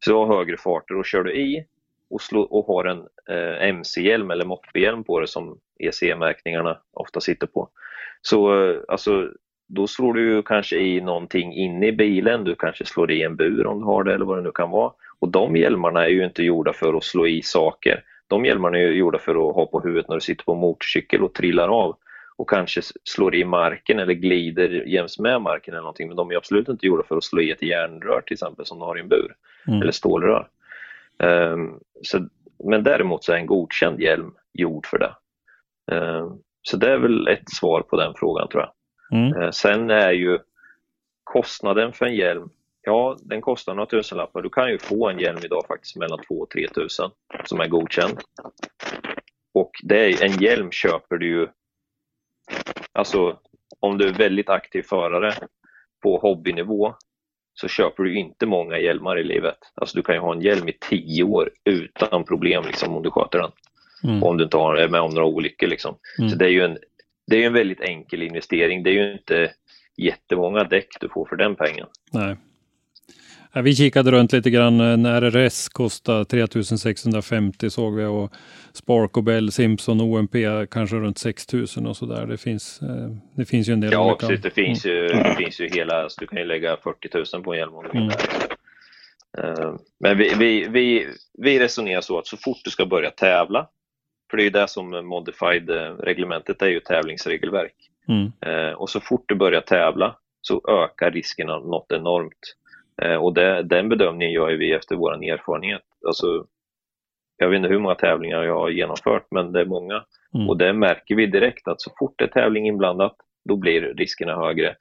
Så du har högre farter och kör du i och, slå, och har en eh, MC-hjälm eller moppehjälm på det som ECE-märkningarna ofta sitter på. Så eh, alltså, då slår du ju kanske i någonting inne i bilen, du kanske slår i en bur om du har det eller vad det nu kan vara. Och de hjälmarna är ju inte gjorda för att slå i saker. De hjälmarna är gjorda för att ha på huvudet när du sitter på motorcykel och trillar av och kanske slår i marken eller glider jäms med marken eller någonting. Men de är absolut inte gjorda för att slå i ett järnrör till exempel som du har i en bur. Mm. Eller stålrör. Um, så, men däremot så är en godkänd hjälm gjord för det. Um, så det är väl ett svar på den frågan tror jag. Mm. Uh, sen är ju kostnaden för en hjälm Ja, den kostar några tusenlappar. Du kan ju få en hjälm idag faktiskt mellan 2 och 3 tusen som är godkänd. Och det är, en hjälm köper du ju, alltså om du är väldigt aktiv förare på hobbynivå så köper du inte många hjälmar i livet. Alltså du kan ju ha en hjälm i 10 år utan problem liksom, om du sköter den. Mm. Om du inte har, är med om några olyckor. Liksom. Mm. Så det är ju en, det är en väldigt enkel investering. Det är ju inte jättemånga däck du får för den pengen. Nej. Ja, vi kikade runt lite grann. En RRS kostar 3650 såg vi och Spark och Bell, Simpson och OMP kanske runt 6000 och sådär. Det finns, eh, det finns ju en del Ja, olika. precis. Det finns, mm. ju, det finns ju hela, så du kan ju lägga 40 000 på en hjälm om du vill. Mm. Uh, men vi, vi, vi, vi resonerar så att så fort du ska börja tävla, för det är ju det som modified-reglementet är ju tävlingsregelverk. Mm. Och så fort du börjar tävla så ökar riskerna något enormt. Eh, och det, den bedömningen gör vi efter vår erfarenhet. Alltså, jag vet inte hur många tävlingar jag har genomfört, men det är många. Mm. Och det märker vi direkt att så fort det är tävling inblandat, då blir riskerna högre.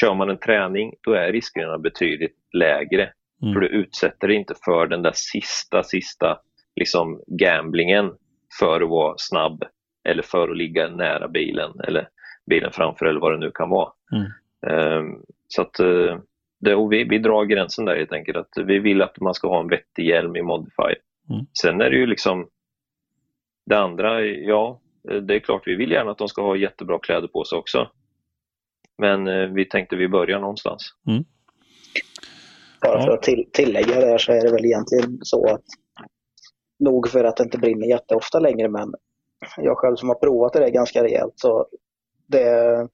Kör man en träning, då är riskerna betydligt lägre. Mm. För du utsätter dig inte för den där sista, sista liksom gamblingen för att vara snabb eller för att ligga nära bilen eller bilen framför eller vad det nu kan vara. Mm. Um, så att uh, det, och vi, vi drar gränsen där helt enkelt. Att vi vill att man ska ha en vettig hjälm i Modify. Mm. Sen är det ju liksom det andra, ja, det är klart vi vill gärna att de ska ha jättebra kläder på sig också. Men eh, vi tänkte vi börjar någonstans. Mm. Bara för att till, tillägga det så är det väl egentligen så att nog för att det inte brinner jätteofta längre men jag själv som har provat det ganska rejält så det,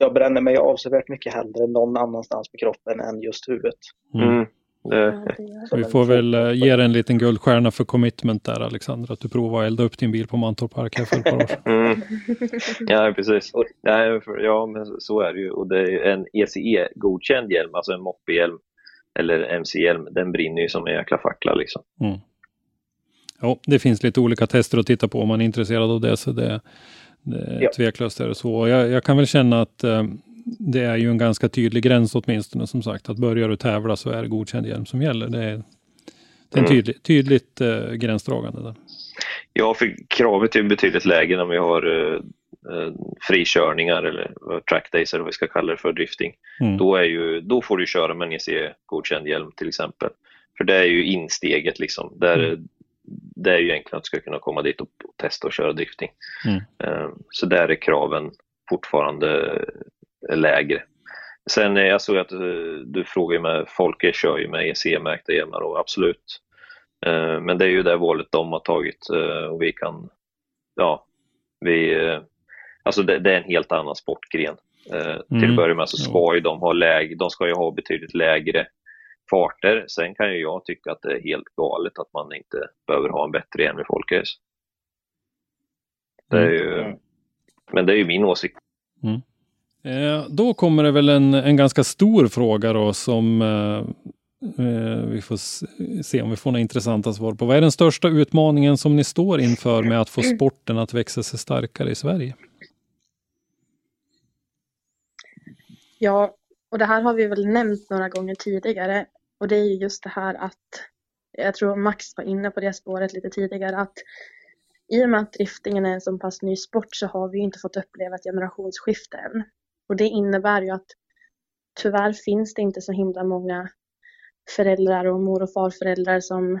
jag bränner mig avsevärt mycket hellre någon annanstans på kroppen än just huvudet. Mm. mm. Vi får väl uh, ge dig en liten guldstjärna för commitment där Alexander, att du provar att elda upp din bil på Mantorp Park här för ett par år sedan. Mm. Ja, precis. Ja, ja, men så är det ju. Och det är en ECE-godkänd hjälm, alltså en moppehjälm eller MC-hjälm, den brinner ju som en jäkla fackla liksom. Mm. Ja, det finns lite olika tester att titta på om man är intresserad av det. Så det, det ja. Tveklöst är det så. Jag, jag kan väl känna att eh, det är ju en ganska tydlig gräns åtminstone som sagt. Att börjar du tävla så är det godkänd hjälm som gäller. Det är, det är en mm. tydlig, tydligt eh, gränsdragande där. Ja, för kravet är betydligt lägre när vi har eh, eh frikörningar eller track days eller vad vi ska kalla det för drifting. Mm. Då, är ju, då får du köra med en ECE-godkänd hjälm till exempel. För det är ju insteget liksom. Där, mm det är ju egentligen att du ska kunna komma dit och, testa och köra drifting. Mm. Ehm, så där är kraven fortfarande lägre. Sen jag såg att eh, du frågar med, Folke kör ju med EC-märkta hjälmar och absolut. Ehm, men det är ju det valet de har tagit eh, och vi kan, ja, vi, eh, alltså det, det är en helt annan sportgren. Mm. Till att mm. börja med så ska ju de ha läge, de ska ju ha betydligt lägre farter. Sen kan ju jag tycka att det är helt galet att man inte behöver ha en bättre hjälm i folkrace. Det är ju, mm. Men det är ju min åsikt. Mm. Eh, då kommer det väl en, en ganska stor fråga då som eh, eh vi får se om vi får några intressanta svar på. Vad är den största utmaningen som ni står inför med att få sporten att växa sig starkare i Sverige? Ja, och det här har vi väl nämnt några gånger tidigare. Och det är ju just det här att, jag tror Max var inne på det spåret lite tidigare, att i och med att driftingen är en så pass ny sport så har vi inte fått uppleva ett generationsskifte än. Och det innebär ju att tyvärr finns det inte så himla många föräldrar och mor och farföräldrar som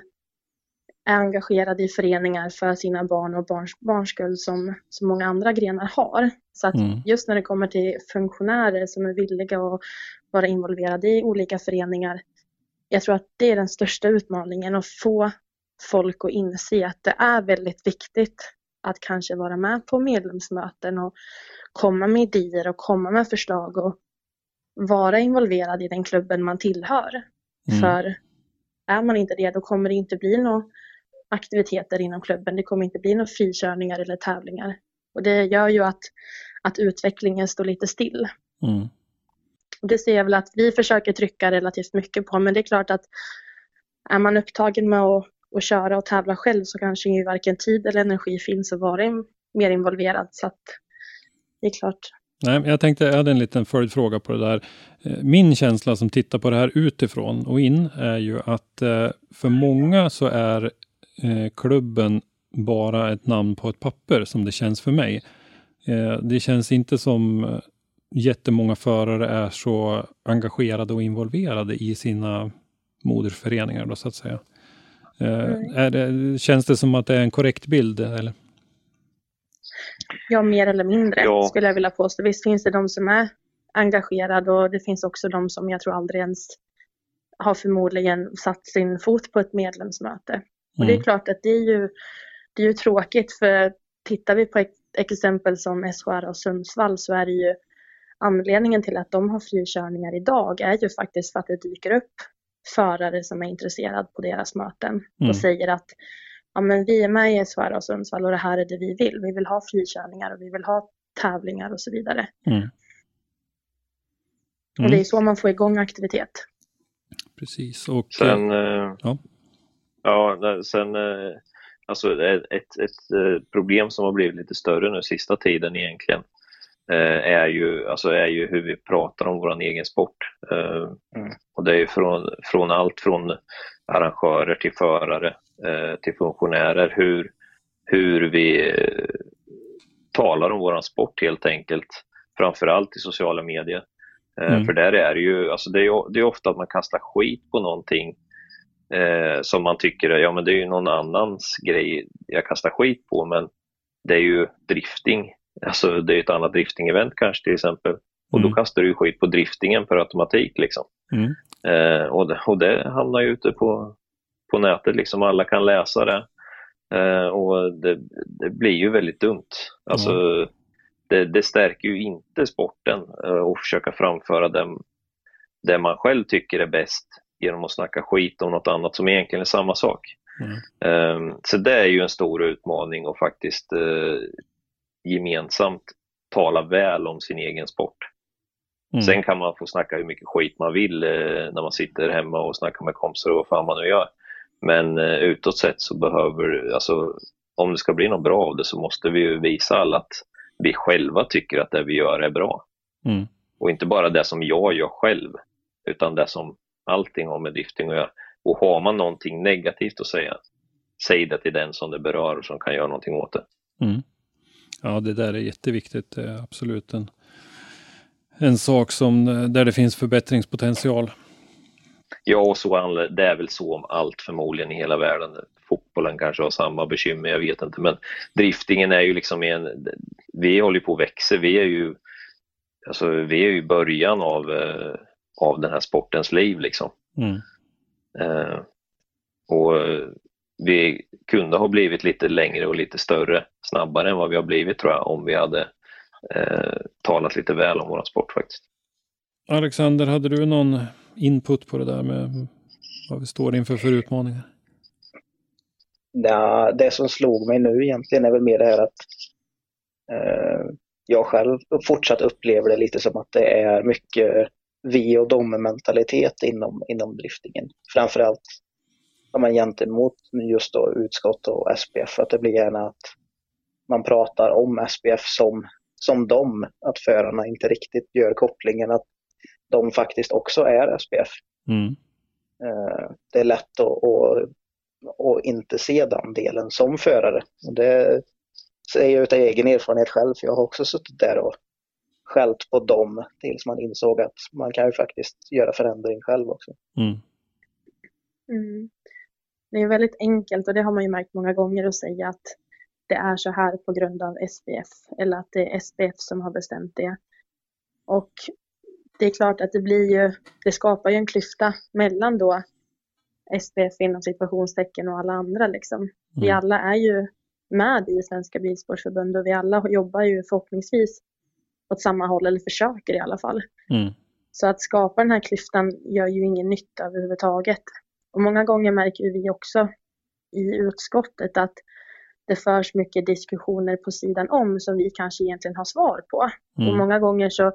är engagerade i föreningar för sina barn och barns, barns skull som, som många andra grenar har. Så att mm. just när det kommer till funktionärer som är villiga att vara involverade i olika föreningar, jag tror att det är den största utmaningen att få folk att inse att det är väldigt viktigt att kanske vara med på medlemsmöten och komma med idéer och komma med förslag och vara involverad i den klubben man tillhör. Mm. För är man inte det, då kommer det inte bli några aktiviteter inom klubben. Det kommer inte bli några frikörningar eller tävlingar. Och det gör ju att, att utvecklingen står lite still. Mm. Och det ser jag väl att vi försöker trycka relativt mycket på, men det är klart att är man upptagen med att, att köra och tävla själv så kanske ju varken tid eller energi finns att vara mer involverad. Så att det är klart, Nej, jag tänkte, jag hade en liten följdfråga på det där. Eh, min känsla som tittar på det här utifrån och in är ju att eh, för många så är eh, klubben bara ett namn på ett papper som det känns för mig. Det känns inte som jättemånga förare är så engagerade och involverade i sina modersföreningar då så att säga. Mm. Är det, känns det som att det är en korrekt bild? Eller? Ja, mer eller mindre ja. skulle jag vilja påstå. Visst finns det de som är engagerade och det finns också de som jag tror aldrig ens har förmodligen satt sin fot på ett medlemsmöte. Mm. Och det är mm. klart att det är ju, det är ju tråkigt för tittar vi på ett exempel som SHR och Sundsvall så är det ju anledningen till att de har frikörningar idag är ju faktiskt för att det dyker upp förare som är intresserade på deras möten och mm. säger att ja, men vi är med i SHR och Sundsvall och det här är det vi vill. Vi vill ha frikörningar och vi vill ha tävlingar och så vidare. Mm. Mm. Och det är så man får igång aktivitet. Precis. Och, sen, eh, ja. ja, sen eh, alltså ett, ett, ett eh, problem som har blivit lite större nu sista tiden egentligen är ju, alltså är ju hur vi pratar om vår egen sport. Mm. Och det är från, från allt från arrangörer till förare Eh, till funktionärer hur, hur vi eh, talar om våran sport helt enkelt. Framförallt i sociala medier. Eh, mm. För där är det ju, alltså det är, det är ofta att man kastar skit på någonting eh, som man tycker ja men det är ju någon annans grej jag kastar skit på men det är ju drifting. Alltså det är ett annat drifting-event kanske till exempel. Och mm. då kastar du skit på driftingen per automatik liksom. Mm. Eh, och, det, och det hamnar ju ute på, på nätet, liksom alla kan läsa det. Eh, och det, det, blir ju väldigt dumt. Alltså, mm. det, det, stärker ju inte sporten eh, att försöka framföra den, det man själv tycker är bäst genom att snacka skit om något annat som egentligen är samma sak. Mm. Eh, så det är ju en stor utmaning att faktiskt eh, gemensamt tala väl om sin egen sport. Mm. Sen kan man få snacka hur mycket skit man vill eh, när man sitter hemma och snackar med kompisar och vad fan man nu gör. Men eh, utåt sett så behöver, alltså om det ska bli något bra av det så måste vi ju visa alla att vi själva tycker att det vi gör är bra. Mm. Och inte bara det som jag gör själv, utan det som allting har med drifting att göra. Och har man någonting negativt att säga, säg det till den som det berör och som kan göra någonting åt det. Mm. Ja, det där är jätteviktigt. Det är absolut en, en sak som, där det finns förbättringspotential. Ja, och så, det är väl så om allt förmodligen i hela världen. Fotbollen kanske har samma bekymmer, jag vet inte. Men driftingen är ju liksom en... Vi håller på att växa. Vi är ju, alltså, vi är ju i början av, eh, av den här sportens liv. Liksom. Mm. Eh, och vi kunde ha blivit lite längre och lite större snabbare än vad vi har blivit tror jag om vi hade eh, talat lite väl om vår sport faktiskt. Alexander, hade du någon input på det där med vad vi står inför för utmaningar? Ja, det som slog mig nu egentligen är väl mer det här att eh, jag själv fortsatt upplever det lite som att det är mycket vi och dom mentalitet inom, inom driftingen. Framförallt man gentemot just då utskott och SPF, att det blir gärna att man pratar om SPF som, som dem, att förarna inte riktigt gör kopplingen att de faktiskt också är SPF. Mm. Eh, det är lätt att, att och inte se den delen som förare. Och det säger jag utav egen erfarenhet själv, för jag har också suttit där och skällt på dem tills man insåg att man kan ju faktiskt göra förändring själv också. Mm. Mm. Det är väldigt enkelt och det har man ju märkt många gånger att säga att det är så här på grund av SPF eller att det är SPF som har bestämt det. Och det är klart att det blir ju, det skapar ju en klyfta mellan då SPF inom situationstecken och alla andra liksom. Mm. Vi alla är ju med i Svenska Bilsportförbund och vi alla jobbar ju förhoppningsvis åt samma håll, eller försöker i alla fall. Mm. Så att skapa den här klyftan gör ju ingen nytta överhuvudtaget. Och många gånger märker vi också i utskottet att det förs mycket diskussioner på sidan om som vi kanske egentligen har svar på. Mm. Och många gånger så,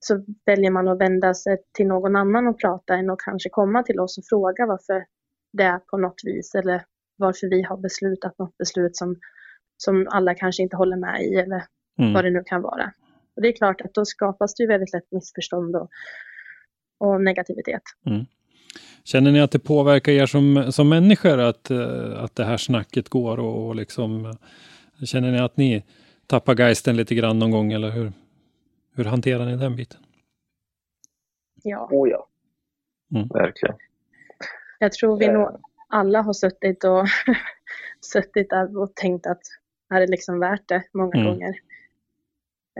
så väljer man att vända sig till någon annan och prata än att kanske komma till oss och fråga varför det är på något vis eller varför vi har beslutat något beslut som, som alla kanske inte håller med i eller mm. vad det nu kan vara. Och det är klart att då skapas det ju väldigt lätt missförstånd och, och negativitet. Mm. Känner ni att det påverkar er som, som människor att, eh, att det här snacket går och, och liksom Känner ni att ni tappar geisten lite grann någon gång eller hur, hur hanterar ni den biten? Ja. Oh ja. Mm. Verkligen. Jag tror vi nog alla har suttit och suttit där och tänkt att är det liksom värt det många mm. gånger.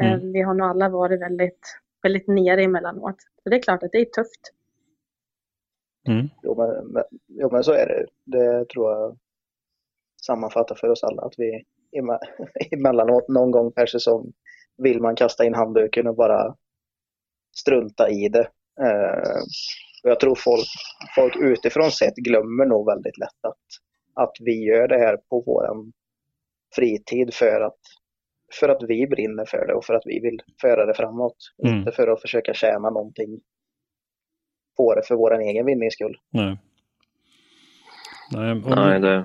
Eh, mm. Vi har nog alla varit väldigt, väldigt nere emellanåt. Så det är klart att det är tufft. Mm. Jo, men, men, jo, men så är det. Det tror jag sammanfattar för oss alla att vi emellanåt någon gång per säsong vill man kasta in handduken och bara strunta i det. Eh, och jag tror folk, folk utifrån sett glömmer nog väldigt lätt att, att vi gör det här på vår fritid för att, för att vi brinner för det och för att vi vill föra det framåt. Mm. Inte för att försöka tjäna någonting på det för vår egen vinnings skull. Nej. Nej, och, Nej det,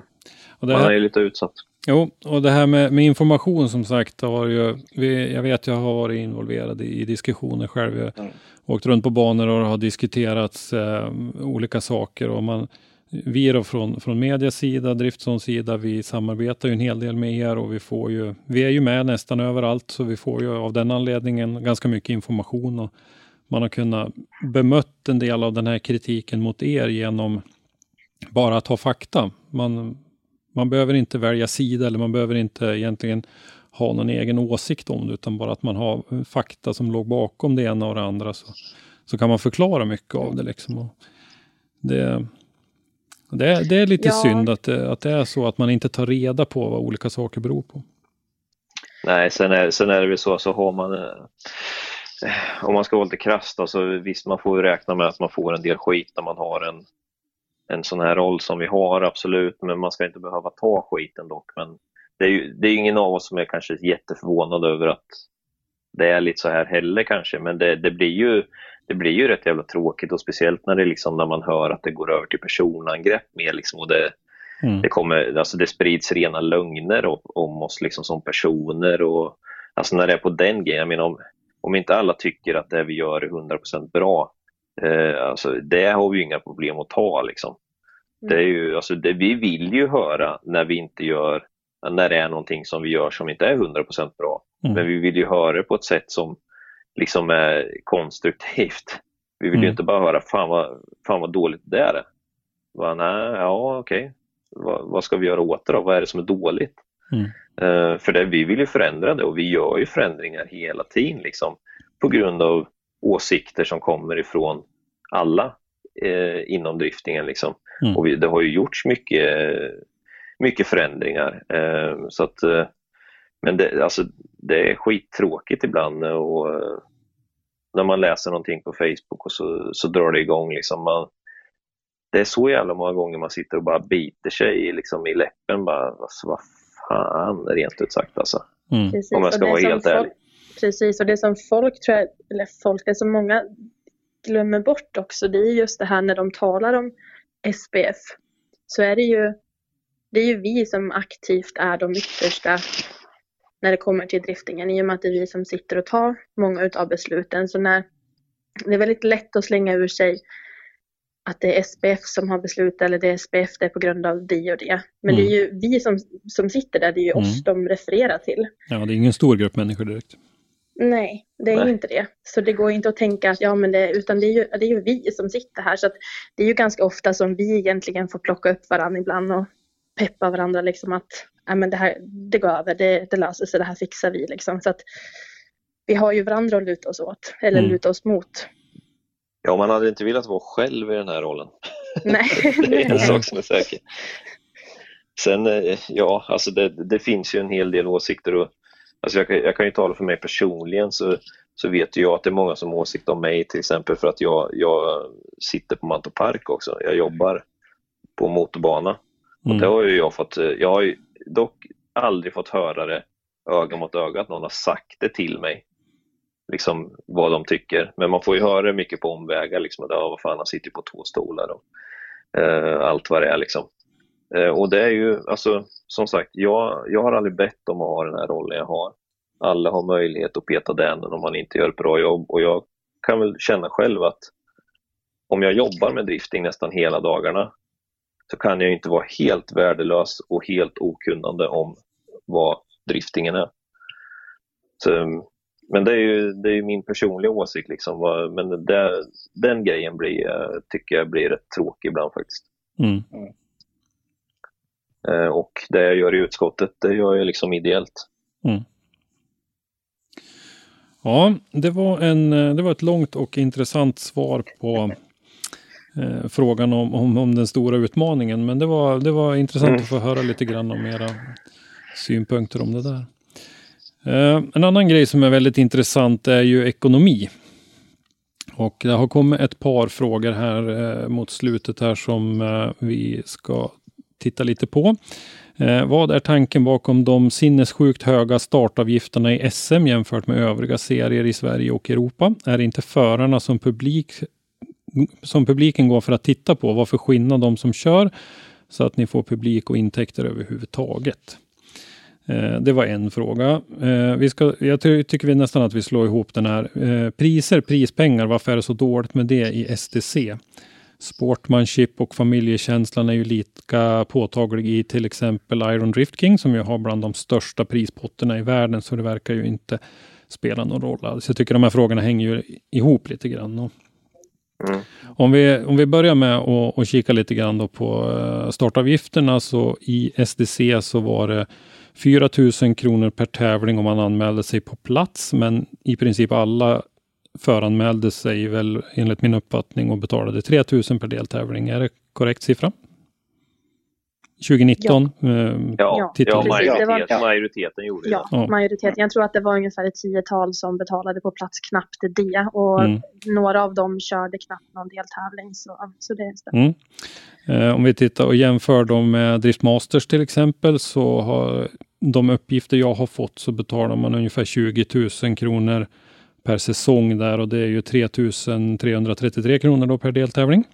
och det här, man är lite utsatt. Jo, och det här med, med information som sagt har ju, vi, jag vet jag har varit involverad i, i diskussioner själv. Jag mm. åkt runt på banor och har diskuterat eh, olika saker och man, vi då från, från medias sida, Driftsons sida, vi samarbetar ju en hel del med er och vi får ju, vi är ju med nästan överallt så vi får ju av den anledningen ganska mycket information och man har kunnat bemött en del av den här kritiken mot er genom bara att ha fakta. Man, man behöver inte välja sida eller man behöver inte egentligen ha någon egen åsikt om det utan bara att man har fakta som låg bakom det ena och det andra så, så kan man förklara mycket av det. Liksom. det, det, det är lite ja. synd att det, att det är så att man inte tar reda på vad olika saker beror på. Nej, sen är, sen är det väl så, så har man eh, om man ska vara lite krasst då, så visst man får ju räkna med att man får en del skit när man har en, en sån här roll som vi har, absolut, men man ska inte behöva ta skiten dock. Men det är ju det är ingen av oss som är kanske jätteförvånad över att det är lite så här heller kanske, men det, det, blir ju det blir ju rätt jävla tråkigt och speciellt när det liksom när man hör att det går över till personangrepp mer liksom och det, mm. det kommer, alltså det sprids rena lögner om, om oss liksom som personer och alltså när det är på den grejen, jag menar om, om inte alla tycker att det vi gör är 100% bra, eh, alltså det har vi inga problem att ta liksom. Mm. Det är ju, alltså det, vi vill ju höra när vi inte gör, när det är någonting som vi gör som inte är 100% bra. Mm. Men vi vill ju höra det på ett sätt som liksom är konstruktivt. Vi vill mm. ju inte bara höra fan vad, fan vad dåligt det är. Va, nej, ja okej. Okay. Va, vad ska vi göra åt det då? Vad är det som är dåligt? Mm. Uh, för det, vi vill ju förändra det och vi gör ju förändringar hela tiden liksom, på grund av åsikter som kommer ifrån alla uh, inom driftingen. Liksom. Mm. Och vi, det har ju gjorts mycket, mycket förändringar. Uh, så att, men det, alltså, det är skittråkigt ibland och när man läser någonting på Facebook och så, så drar det igång. Liksom. Man, det är så jävla många gånger man sitter och bara biter sig liksom, i läppen. Bara, alltså, vad fan rent ut sagt alltså. Mm. Precis, Om jag ska vara helt ärlig. Precis, och det som folk tror jag, eller folk, det som många glömmer bort också, det är just det här när de talar om SPF. Så är det ju, det är ju vi som aktivt är de yttersta när det kommer till driftingen i och med att det är vi som sitter och tar många utav besluten. Så när det är väldigt lätt att slänga ur sig att det är SPF som har beslutat eller det är SPF det är på grund av det och det. Men mm. det är mm. ju vi som, som sitter där, det är ju mm. oss de refererar till. Ja, det är ingen stor grupp människor direkt. Nej, det är Nej. inte det. Så det går inte att tänka att ja, men det, utan det är, ju, det är ju vi som sitter här. Så att det är ju ganska ofta som vi egentligen får plocka upp varandra ibland och peppa varandra liksom att ja, men det här, det går över, det, det löser sig, det här fixar vi liksom. Så att vi har ju varandra att luta oss åt, eller mm. luta oss mot. Ja, man hade inte velat vara själv i den här rollen. Nej. det är en sak som är säker. Sen, eh, ja, alltså det, det finns ju en hel del åsikter och alltså jag, kan, jag kan ju tala för mig personligen så, så vet jag att det är många som har åsikter om mig till exempel för att jag, jag sitter på Mantorp Park också. Jag jobbar på motorbana. Mm. Och det har ju jag fått, jag har ju dock aldrig fått höra det öga mot öga att någon har sagt det till mig liksom, vad de tycker. Men man får ju höra mycket på omvägar, liksom, att ja, vad fan, han sitter på två stolar och eh, allt vad det är. Liksom. Eh, och det är ju, alltså, som sagt, jag, jag har aldrig bett om att ha den här rollen jag har. Alla har möjlighet att peta den om man inte gör ett bra jobb och jag kan väl känna själv att om jag jobbar med drifting nästan hela dagarna så kan jag inte vara helt värdelös och helt okunnande om vad driftingen är. Så, men det är ju, det är min personliga åsikt. Liksom. Men det, den grejen blir, tycker jag blir rätt tråkig ibland faktiskt. Mm. Eh, och det jag gör i utskottet, det gör jag liksom ideellt. Mm. Ja, det var, en, det var ett långt och intressant svar på eh, frågan om, om, om, den stora utmaningen. Men det var, det var intressant mm. att få höra lite grann om era synpunkter om det där. Eh, en annan grej som är väldigt intressant är ju ekonomi. Och det har kommit ett par frågor här eh, mot slutet här som eh, vi ska titta lite på. Vad är tanken bakom de sinnessjukt höga startavgifterna i SM jämfört med övriga serier i Sverige och Europa? Är det inte förarna som, publik, som publiken går för att titta på? Varför skinna de som kör så att ni får publik och intäkter överhuvudtaget? Eh, det var en fråga. Eh, vi ska, jag tycker vi nästan att vi slår ihop den här. Eh, priser, prispengar, varför är det så dåligt med det i STC? Sportmanship och familjekänslan är ju lika påtaglig i till exempel Iron Drift King som ju har bland de största prispotterna i världen. Så det verkar ju inte spela någon roll alls. Jag tycker de här frågorna hänger ju ihop lite grann. Mm. Om, vi, om vi börjar med att, kika lite grann på startavgifterna så i SDC så var det 4 000 kronor per tävling om man anmälde sig på plats, men i princip alla föranmälde sig väl enligt min uppfattning och betalade 3 000 per deltävling. Är det korrekt siffra? 2019? Ja, eh, ja, ja majoritet, majoriteten gjorde det. Ja, majoriteten. Jag tror att det var ungefär ett tiotal som betalade på plats knappt det och mm. några av dem körde knappt någon deltävling. Så, så det stämmer. Mm. Eh, om vi tittar och jämför dem med Driftmasters till exempel så har de uppgifter jag har fått så betalar man ungefär 20 000 kronor per säsong där och det är ju 3 333 kronor då per deltävling.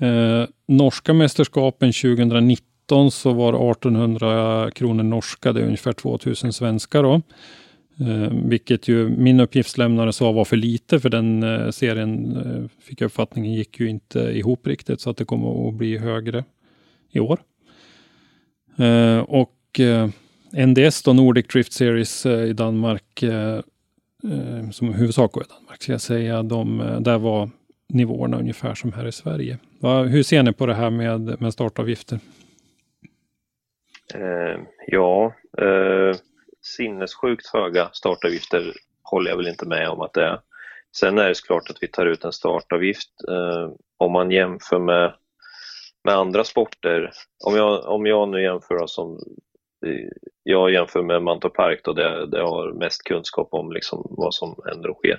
Eh, norska mästerskapen 2019 så var det 1800 kronor norska, det är ungefär 2000 svenska då. Eh, vilket ju min uppgiftslämnare sa var för lite för den eh, serien eh, fick jag uppfattningen gick ju inte ihop riktigt så att det kommer att bli högre i år. Eh, och eh, NDS då, Nordic Drift Series eh, i Danmark, eh, eh, som huvudsak går i Danmark ska jag säga, de, där var nivåerna ungefär som här i Sverige. Va, hur ser ni på det här med, med startavgifter? ja, sinnessjukt höga startavgifter håller jag väl inte med om att det är. Sen är det klart att vi tar ut en startavgift. Eh, om man jämför med, med andra sporter, om jag, om jag nu jämför som eh, jag jämför med Mantorp Park då, där jag har mest kunskap om liksom vad som händer och sker.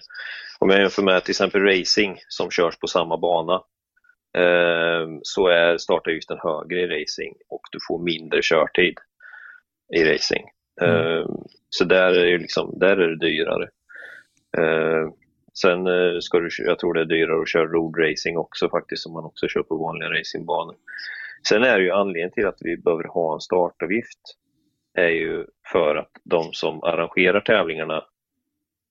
Om jag jämför med till exempel racing som körs på samma bana eh, så är startavgiften högre i racing och du får mindre körtid i racing. Mm. Eh, så där är, det liksom, där är det dyrare. Eh, sen eh, ska du, jag tror det är dyrare att köra roadracing också faktiskt, som man också kör på vanliga racingbanor. Sen är det ju anledningen till att vi behöver ha en startavgift är ju för att de som arrangerar tävlingarna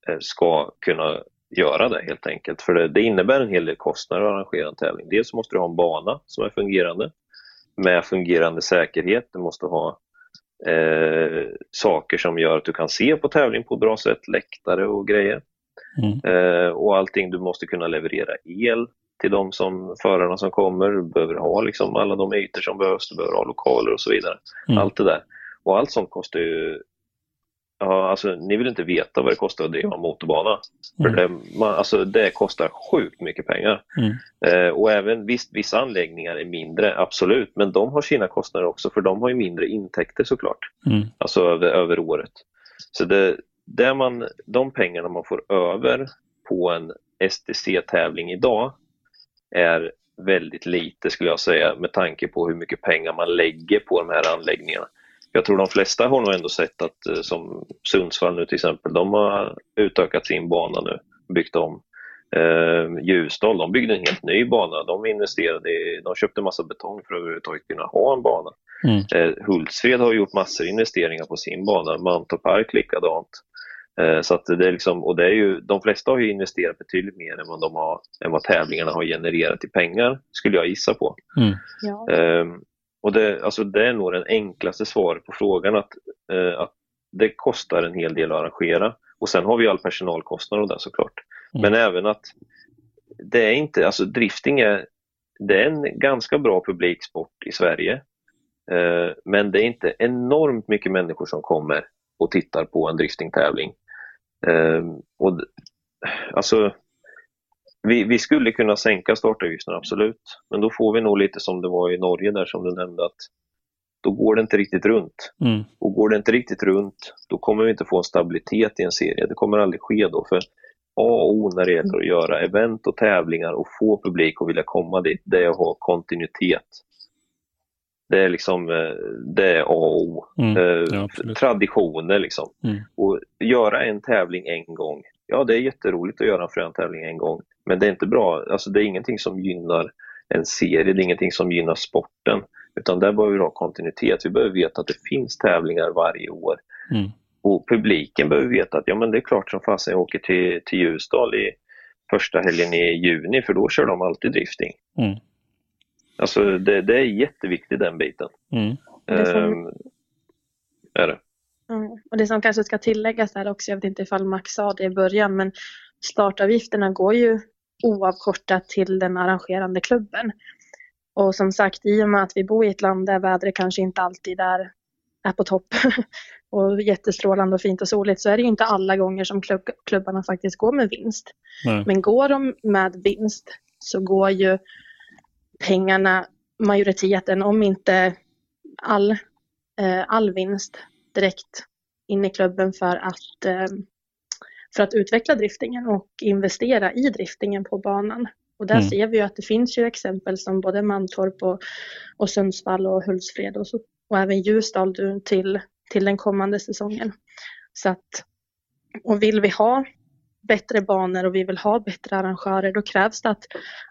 eh, ska kunna göra det helt enkelt. För det, det innebär en hel del kostnader att arrangera en tävling. Dels måste du ha en bana som är fungerande med fungerande säkerhet. Du måste ha eh, saker som gör att du kan se på tävling på ett bra sätt, läktare och grejer. Mm. Eh, och allting, du måste kunna leverera el till de som, förarna som kommer. Du behöver ha liksom alla de ytor som behövs, du behöver ha lokaler och så vidare. Mm. Allt det där. Och allt sånt kostar ju Ja, alltså ni vill inte veta vad det kostar att driva motorbana. Mm. För det, man, alltså, det kostar sjukt mycket pengar. Mm. Eh, och även visst, vissa anläggningar är mindre, absolut, men de har sina kostnader också för de har ju mindre intäkter såklart. Mm. Alltså över, över året. Så det, det man, de pengarna man får över på en STC-tävling idag är väldigt lite skulle jag säga med tanke på hur mycket pengar man lägger på de här anläggningarna. Jag tror de flesta har nog ändå sett att eh, som Sundsvall nu till exempel, de har utökat sin bana nu, byggt om. Eh, Ljusdal, de byggde en helt ny bana. De investerade i, de köpte massa betong för att överhuvudtaget kunna ha en bana. Mm. Eh, Hultsfred har gjort massor investeringar på sin bana, Mantorp Park likadant. Eh, så att det är liksom, och det är ju, de flesta har ju investerat betydligt mer än vad, de har, än vad tävlingarna har genererat i pengar, skulle jag gissa på. Mm. Ja. Och det, alltså det är nog det enklaste svaret på frågan att, uh, att det kostar en hel del att arrangera. Och sen har vi all personalkostnad och det såklart. Mm. Men även att det är inte, alltså drifting är, det är en ganska bra publiksport i Sverige. Uh, men det är inte enormt mycket människor som kommer och tittar på en driftingtävling. Um, och, alltså, vi, vi, skulle kunna sänka startavgifterna, absolut. Men då får vi nog lite som det var i Norge där som du nämnde att då går det inte riktigt runt. Mm. Och går det inte riktigt runt, då kommer vi inte få en stabilitet i en serie. Det kommer aldrig ske då. För A och O när det gäller att göra event och tävlingar och få publik att vilja komma dit, det är att ha kontinuitet. Det är liksom eh, det är A och O. Mm, eh, ja, traditioner liksom. Mm. Och göra en tävling en gång, ja det är jätteroligt att göra en frän tävling en gång. Men det är inte bra, alltså det är ingenting som gynnar en serie, det är ingenting som gynnar sporten. Utan där behöver vi ha kontinuitet. Vi behöver veta att det finns tävlingar varje år. Mm. Och publiken behöver veta att ja men det är klart som fasen jag åker till, till Ljusdal i första helgen i juni för då kör de alltid drifting. Mm. Alltså det, det är jätteviktigt den biten. Mm. Det som, ehm, är det. Mm. Och det som kanske ska tilläggas här också, jag vet inte ifall Max sa det i början, men startavgifterna går ju oavkortat till den arrangerande klubben. Och som sagt, i och med att vi bor i ett land där vädret kanske inte alltid är, är på topp och jättestrålande och fint och soligt så är det ju inte alla gånger som klubb, klubbarna faktiskt går med vinst. Nej. Men går de med vinst så går ju pengarna, majoriteten, om inte all, eh, all vinst direkt in i klubben för att, eh, för att utveckla driftingen och investera i driftingen på banan. Och där mm. ser vi att det finns ju exempel som både Mantorp och, och Sundsvall och Hultsfred och, så, och även Ljusdal till, till den kommande säsongen. Så att, och vill vi ha bättre banor och vi vill ha bättre arrangörer, då krävs det att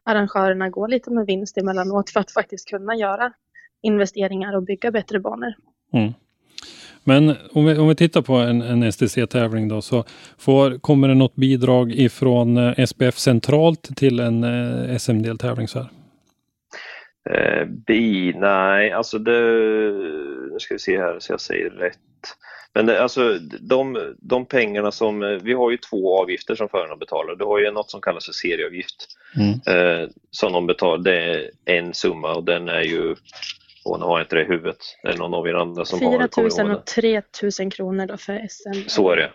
arrangörerna går lite med vinst emellanåt för att faktiskt kunna göra investeringar och bygga bättre banor. Mm. Men om vi, om vi tittar på en, en STC-tävling då så får, kommer det något bidrag ifrån eh, SPF centralt till en eh, SM-deltävling så här? Eh, bi, nej, alltså det, nu ska vi se här så jag säger rätt. Men det, alltså de, de pengarna som, eh, vi har ju två avgifter som förarna betalar. Du har ju något som kallas för serieavgift mm. eh, som de betalar, det är en summa och den är ju, och nu har jag inte det i huvudet, det är någon av er andra som 4 000 har 4 000 och 3 000 kronor då för SM. Så är det.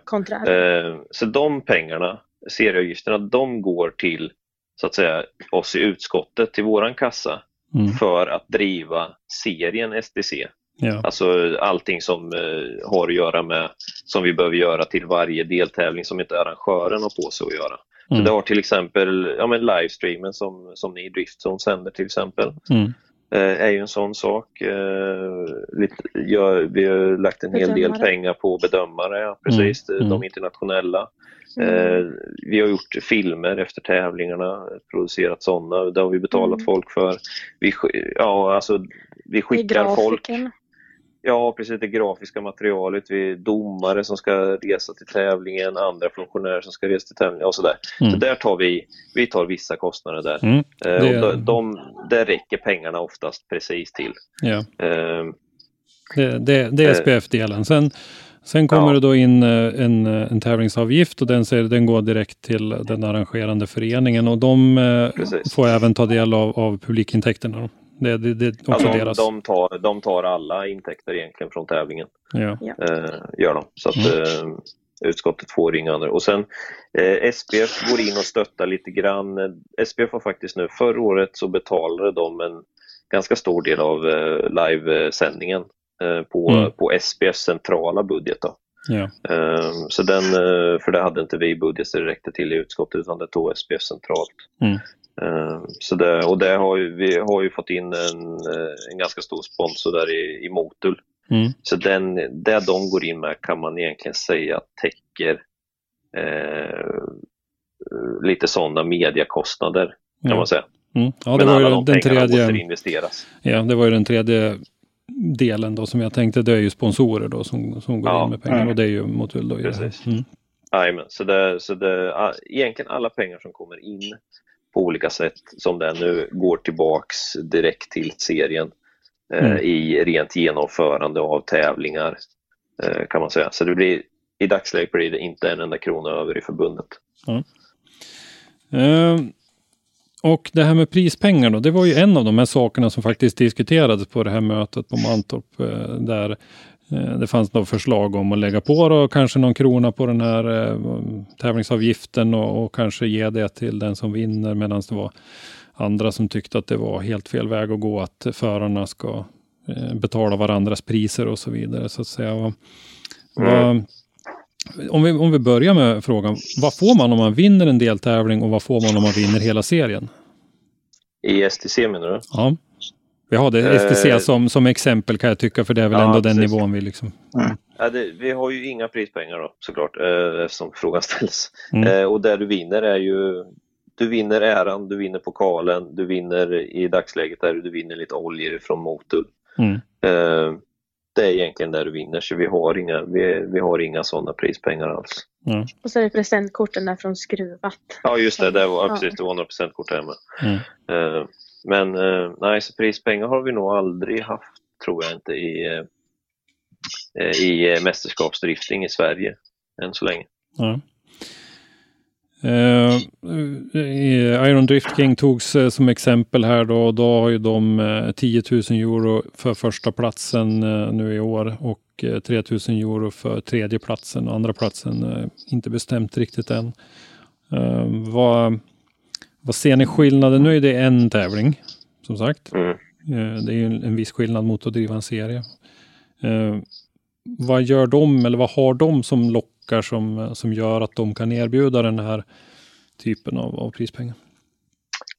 Eh, så de pengarna, serieavgifterna, de går till så att säga oss i utskottet, till våran kassa mm. för att driva serien STC. Ja. Alltså allting som eh, har att göra med, som vi behöver göra till varje deltävling som inte arrangören har på sig att göra. Mm. Så det har till exempel ja, men livestreamen som, som ni i Driftzone sänder till exempel. Mm. Eh, är ju en sån sak. Eh, lite, ja, vi har lagt en hel del pengar på bedömare, ja, precis, mm. de mm. internationella. Eh, vi har gjort filmer efter tävlingarna, producerat sådana, det har vi betalat mm. folk för. Vi, ja, alltså, vi skickar folk. Ja, precis. Det grafiska materialet. Vi domare som ska resa till tävlingen, andra funktionärer som ska resa till tävlingen och sådär. Mm. Så där tar vi, vi tar vissa kostnader där. Mm. Det... Eh, och de, de, där räcker pengarna oftast precis till. Ja. Uh, det, det, det är SPF-delen. Sen, sen kommer ja. det då in eh, en, en tävlingsavgift och den, den går direkt till den arrangerande föreningen och de Precis. får även ta del av, av publikintäkterna. Det, det, det också ja, de, deras. De tar, de tar alla intäkter egentligen från tävlingen. Ja. Eh, gör de. Så att mm. eh, utskottet får inga andra. Och sen eh, SPF går in och stöttar lite grann. SPF har faktiskt nu, förra året så betalade de en ganska stor del av eh, livesändningen eh, på, mm. på SPFs centrala budget. Då. Ja. Eh, så den, eh, för det hade inte vi budget så det räckte till i utskottet utan det tog SPF centralt. Mm. Eh, så det, och det har ju, vi har ju fått in en, eh, en ganska stor sponsor där i, i Motul. Mm. Så den, det de går in med kan man egentligen säga täcker eh, lite sådana mediakostnader kan ja. man säga. Mm. Ja, det Men var ju de den tredje, återinvesteras. Ja, det var ju den tredje delen då som jag tänkte, det är ju sponsorer då som, som går ja. in med pengar och det är ju Motul då. Precis. Mm. Amen. Så, det, så det, egentligen alla pengar som kommer in på olika sätt som det nu går tillbaks direkt till serien eh, mm. i rent genomförande av tävlingar eh, kan man säga. Så det blir, i dagsläget blir det inte en enda krona över i förbundet. Mm. Uh, och det här med prispengar då, det var ju en av de här sakerna som faktiskt diskuterades på det här mötet på Mantorp. Uh, där Eh, det fanns något förslag om att lägga på då, kanske någon krona på den här eh, tävlingsavgiften och, och, kanske ge det till den som vinner medan det var andra som tyckte att det var helt fel väg att gå att förarna ska eh, betala varandras priser och så vidare. Så att säga. Mm. Vad, om, vi, om vi börjar med frågan, vad får man om man vinner en deltävling och vad får man om man vinner hela serien? I STC menar du? Ja. Vi har det STC eh, som, som exempel kan jag tycka, för det är väl ja, ändå precis. den nivån vi liksom... Mm. Ja, det, vi har ju inga prispengar då såklart, eh, eftersom frågan ställs. Mm. Eh, och det du vinner är ju, du vinner äran, du vinner pokalen, du vinner i dagsläget där du vinner lite oljor från Motul. Mm. Eh, det är egentligen där du vinner, så vi har inga, vi, vi har inga sådana prispengar alls. Mm. Och så är det presentkorten där från Skruvat. Ja just det, det var, ja. precis, det var några presentkort hemma. Mm. Men eh, nej, så prispengar har vi nog aldrig haft, tror jag inte, i, eh, eh i eh, mästerskapsdrifting i Sverige än så länge. Ja. Uh, Iron Drift King togs uh, som exempel här då. Och då har ju de uh, 10 000 euro för första platsen nu i år och 3 000 euro för tredje platsen och andra platsen inte bestämt riktigt än. vad, vad ser ni skillnaden? Nu är det en tävling, som sagt. Mm. Eh, det är en viss skillnad mot att driva en serie. Eh, vad gör de, eller vad har de som lockar som, som gör att de kan erbjuda den här typen av, av prispengar?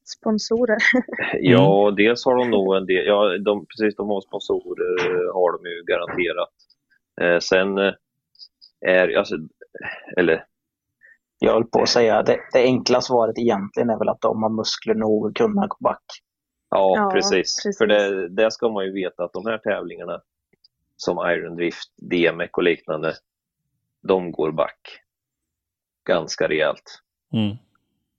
Sponsorer. ja, dels har de nog en del, ja de, precis de har sponsorer har de ju garanterat. Eh, sen är, alltså, eller jag höll på att säga, det, det enkla svaret egentligen är väl att de har muskler nog att kunna gå back. Ja, ja precis. precis. För det, det ska man ju veta att de här tävlingarna som Iron Drift, DMEC och liknande, de går back ganska rejält. Mm.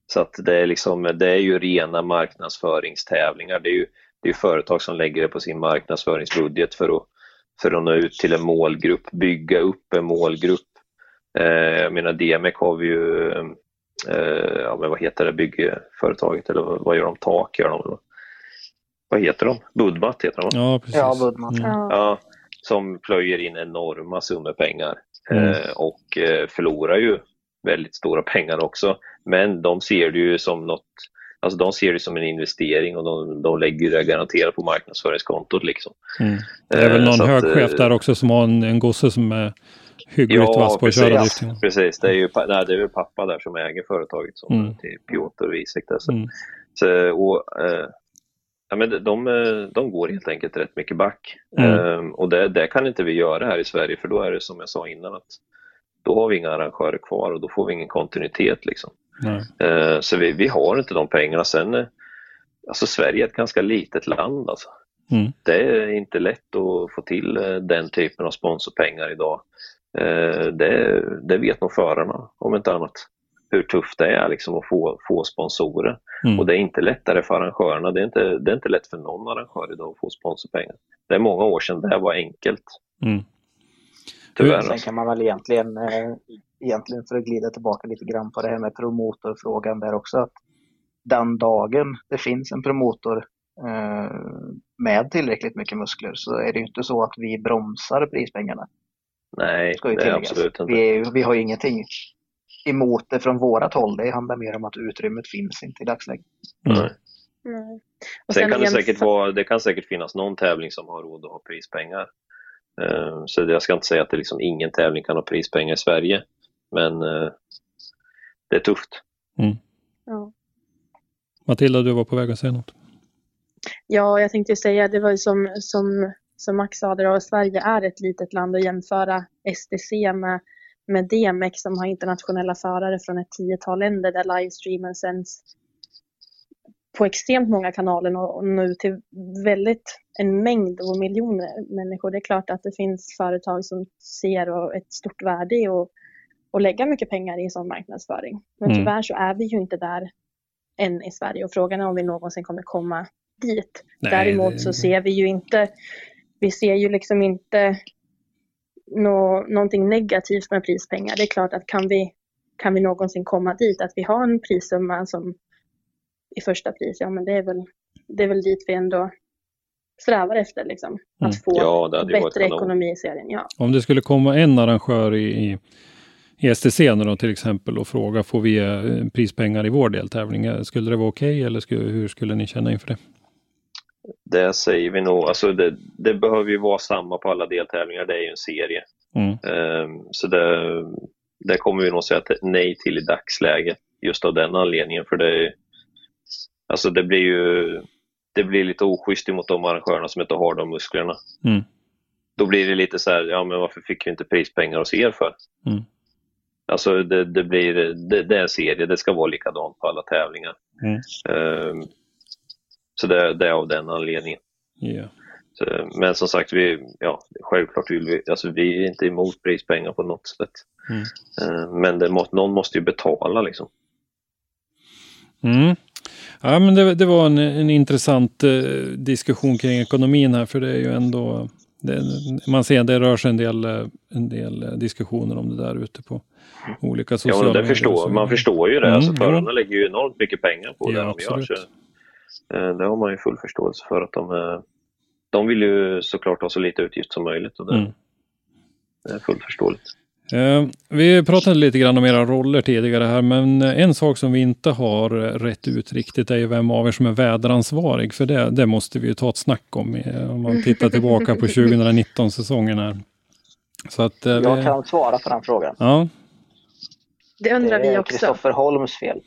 Så att det är, liksom, det är ju rena marknadsföringstävlingar. Det är ju det är företag som lägger det på sin marknadsföringsbudget för att, för att nå ut till en målgrupp, bygga upp en målgrupp jag menar DMEC har vi ju, eh, ja men vad heter det byggföretaget eller vad gör de? Tak gör de? Vad heter de? Budmat heter de va? Ja, precis. Ja, Budmat. Mm. Ja, som plöjer in enorma summor pengar mm. eh, och eh, förlorar ju väldigt stora pengar också. Men de ser det ju som något Alltså de ser det som en investering och de, de lägger det garanterat på marknadsföringskontot. Liksom. Mm. Det är väl eh, någon hög chef där också som har en, en gosse som är hyggligt ja, vass på att köra drifting. precis. Det är ju nej, det är pappa där som äger företaget som mm. till Piotr Wiesek. Så, mm. så, och, eh, ja, men de, de går helt enkelt rätt mycket back. Mm. Um, och det, det, kan inte vi göra här i Sverige för då är det som jag sa innan att då har vi inga arrangörer kvar och då får vi ingen kontinuitet. Liksom. Uh, så vi, vi har inte de pengarna. Sen, alltså Sverige är ett ganska litet land. Alltså. Mm. Det är inte lätt att få till eh, den typen av sponsorpengar idag. Eh, det, det vet nog förarna om inte annat. Hur tufft det är liksom att få, få sponsorer. Mm. Och det är inte lättare för arrangörerna. Det är, inte, det är inte lätt för någon arrangör idag att få sponsorpengar. Det är många år sedan det var enkelt. Mm. Tyvärr. Sen kan man väl egentligen, eh, egentligen för att glida tillbaka lite grann på det här med promotorfrågan där också. Att den dagen det finns en promotor eh, med tillräckligt mycket muskler så är det ju inte så att vi bromsar prispengarna. Nej, det är absolut inte. Vi, vi har ju ingenting emot det från vårat håll. Det handlar mer om att utrymmet finns inte i dagsläget. Mm. Mm. sen, sen kan det, säkert vara, det kan säkert finnas någon tävling som har råd att ha prispengar. Uh, så jag ska inte säga att det liksom ingen tävling kan ha prispengar i Sverige. Men uh, det är tufft. Mm. Ja. Matilda, du var på väg att säga något. Ja, jag tänkte säga, det var ju som, som, som Max sa, där, Sverige är ett litet land att jämföra STC med, med DMX som har internationella förare från ett tiotal länder där livestreamen sänds på extremt många kanaler och nu till väldigt en mängd och miljoner människor. Det är klart att det finns företag som ser ett stort värde i att, att lägga mycket pengar i sån marknadsföring. Men mm. tyvärr så är vi ju inte där än i Sverige och frågan är om vi någonsin kommer komma dit. Nej, Däremot så ser vi ju inte, vi ser ju liksom inte nå, någonting negativt med prispengar. Det är klart att kan vi, kan vi någonsin komma dit att vi har en prissumma som i första pris, ja men det är väl, det är väl dit vi ändå strävar efter liksom. Att mm. få ja, bättre ekonomi i serien. Ja. Om det skulle komma en arrangör i, i i STC då till exempel och fråga får vi eh, prispengar i vår deltävling? Skulle det vara okej okay, eller skulle, hur skulle ni känna inför det? Det säger vi nog, alltså det, det, behöver ju vara samma på alla deltävlingar, det är ju en serie. Mm. Um, så det, det kommer vi nog säga nej till i dagsläget, just av den anledningen. För det, alltså det blir ju det blir lite oschysst mot de arrangörerna som inte har de musklerna. Mm. Då blir det lite så här, ja men varför fick vi inte prispengar hos er för? Mm. Alltså det, det blir, det, det, är en serie, det ska vara likadant på alla tävlingar. Mm. Um, så det, det, är av den anledningen. Yeah. Så, men som sagt, vi, ja, självklart vill vi, alltså vi är inte emot prispengar på något sätt. Mm. Uh, men det någon måste ju betala liksom. Mm. Ja, men det, det var en, en intressant eh, diskussion kring ekonomin här, för det är ju ändå det, man ser att det rör sig en del, eh, en del eh, diskussioner om det där ute på olika sociala ja, det förstår, Man förstår ju det. Mm, alltså, förarna ja. lägger ju enormt mycket pengar på ja, det de absolut. gör. Så, eh, det har man ju full förståelse för att de, de vill ju såklart ha så lite utgift som möjligt. Och det, mm. det är fullt förståeligt. Eh, vi pratade lite grann om era roller tidigare här, men en sak som vi inte har rätt ut riktigt är ju vem av er som är väderansvarig. För det, det måste vi ju ta ett snack om om man tittar tillbaka på 2019-säsongen här. Så att, eh, Jag kan svara på den frågan. Ja. Det undrar vi också. Det är Kristoffer Holms fel.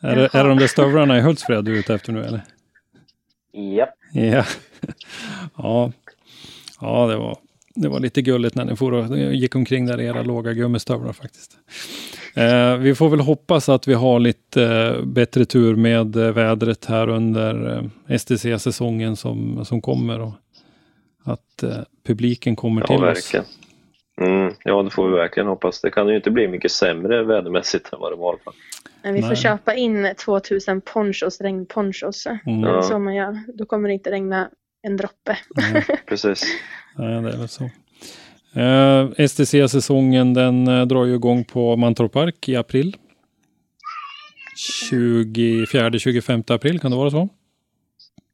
Är det, är det de där stövlarna i Hultsfred du är ute efter nu eller? Japp. Ja. ja. Ja, det var det var lite gulligt när ni for och gick omkring där i era låga gummistövlar faktiskt. Eh, vi får väl hoppas att vi har lite eh, bättre tur med eh, vädret här under eh, STC-säsongen som, som kommer. Och att eh, publiken kommer ja, till verkligen. oss. Mm, ja, det får vi verkligen hoppas. Det kan ju inte bli mycket sämre vädermässigt än vad det var i alla fall. Men vi får Nej. köpa in 2000 ponchos, regnponchos. Mm. Så man gör. Då kommer det inte regna en droppe. Mm, precis. Ja, det är väl så. Eh, STC-säsongen den eh, drar ju igång på Mantorp Park i april. 24-25 april, kan det vara så?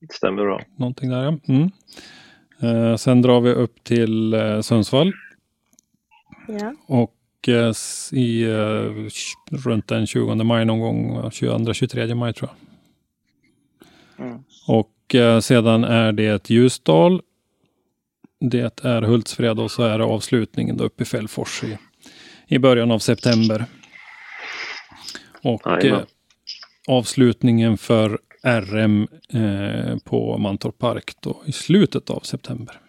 Det stämmer bra. Någonting där ja. Mm. Eh, sen drar vi upp till eh, Sundsvall. Ja. Och eh, i, eh, runt den 20 maj någon gång, 22-23 maj tror jag. Mm. Och eh, sedan är det Ljusdal det är Hultsfred och så är det avslutningen uppe i Fällfors i, i början av september. Och eh, avslutningen för RM eh, på Mantorp Park då i slutet av september.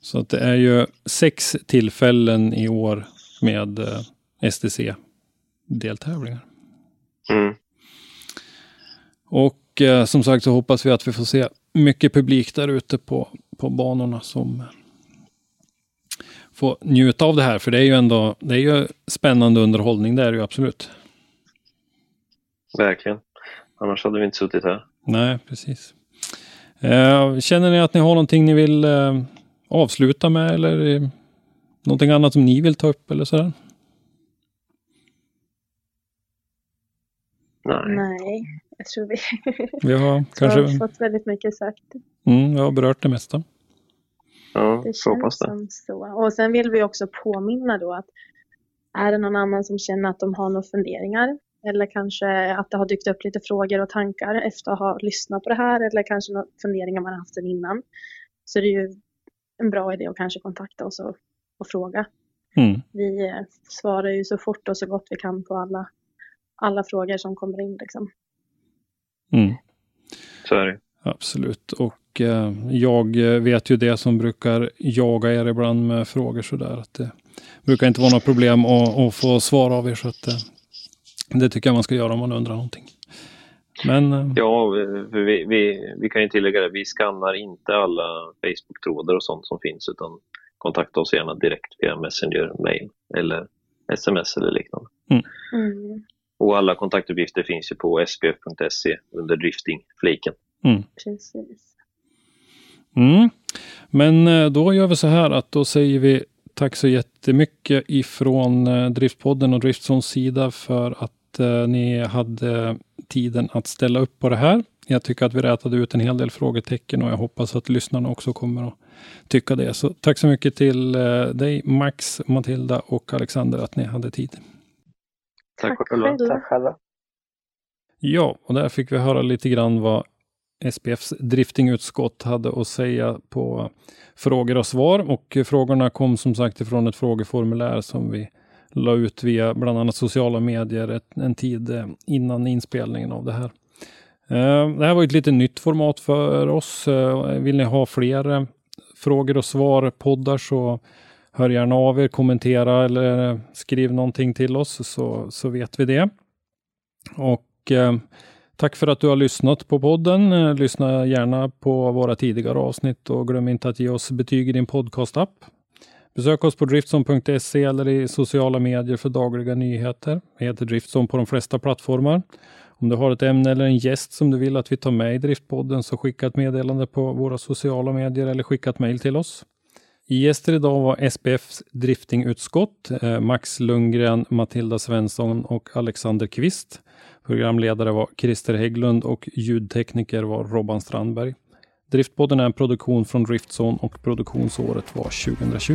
Så att det är ju sex tillfällen i år med eh, STC deltävlingar. Mm. Och Och eh, som sagt så hoppas vi att vi får se mycket publik där ute på, på banorna som får njuta av det här. För det är ju ändå det är ju spännande underhållning, det är det ju absolut. Verkligen. Annars hade vi inte suttit här. Nej, precis. Eh, känner ni att ni har någonting ni vill eh, avsluta med eller någonting annat som ni vill ta upp eller sådär? Nej. Nej, jag tror vi, vi har kanske har fått väldigt mycket sagt. Mm, vi har berört det mesta. Ja, det känns det. som så. Och sen vill vi också påminna då att är det någon annan som känner att de har några funderingar eller kanske att det har dykt upp lite frågor och tankar efter att ha lyssnat på det här eller kanske några funderingar man haft sen innan. Så det är ju en bra idé att kanske kontakta oss och, och fråga. Mm. Vi eh, svarar ju så fort och så gott vi kan på alla, alla frågor som kommer in. Liksom. Mm. Så är det. Absolut. Och eh, jag vet ju det som brukar jaga er ibland med frågor sådär. Att det brukar inte vara några problem att, att få svar av er. Så att, eh, det tycker jag man ska göra om man undrar någonting. Men, eh, ja, vi, vi, vi kan ju tillägga det. Vi skannar inte alla Facebook-trådar och sånt som finns utan kontakta oss gärna direkt via Messenger, mail eller sms eller liknande. Mm. Mm. Och alla kontaktuppgifter finns ju på spf.se under drifting-fliken. Mm. Precis. Mm. Men eh, då gör vi så här att då säger vi tack så jättemycket ifrån eh, Driftpodden och Driftzons sida för att eh, ni hade tiden att ställa upp på det här. Jag tycker att vi rätade ut en hel del frågetecken och jag hoppas att lyssnarna också kommer att tycka det. Så tack så mycket till dig Max, Matilda och Alexander att ni hade tid. Tack själva. Tack själva. Ja, och där fick vi höra lite grann vad SPFs driftingutskott hade att säga på frågor och svar. Och frågorna kom som sagt ifrån ett frågeformulär som vi la ut via bland annat sociala medier ett, en tid eh, innan inspelningen av det här. Eh, det här var ett lite nytt format för oss. Eh, vill ni ha fler frågor och svar poddar så hör gärna av er, kommentera eller skriv någonting till oss så, så vet vi det. Och Tack för att du har lyssnat på podden. Lyssna gärna på våra tidigare avsnitt och glöm inte att ge oss betyg i din podcastapp. Besök oss på driftson.se eller i sociala medier för dagliga nyheter. Vi heter Driftson på de flesta plattformar. Om du har ett ämne eller en gäst som du vill att vi tar med i Driftpodden så skicka ett meddelande på våra sociala medier eller skicka ett mejl till oss. Gäster idag var SPFs driftingutskott, eh, Max Lundgren, Matilda Svensson och Alexander Kvist. Programledare var Christer Hägglund och ljudtekniker var Robban Strandberg. Driftpodden är en produktion från Driftzone och produktionsåret var 2020.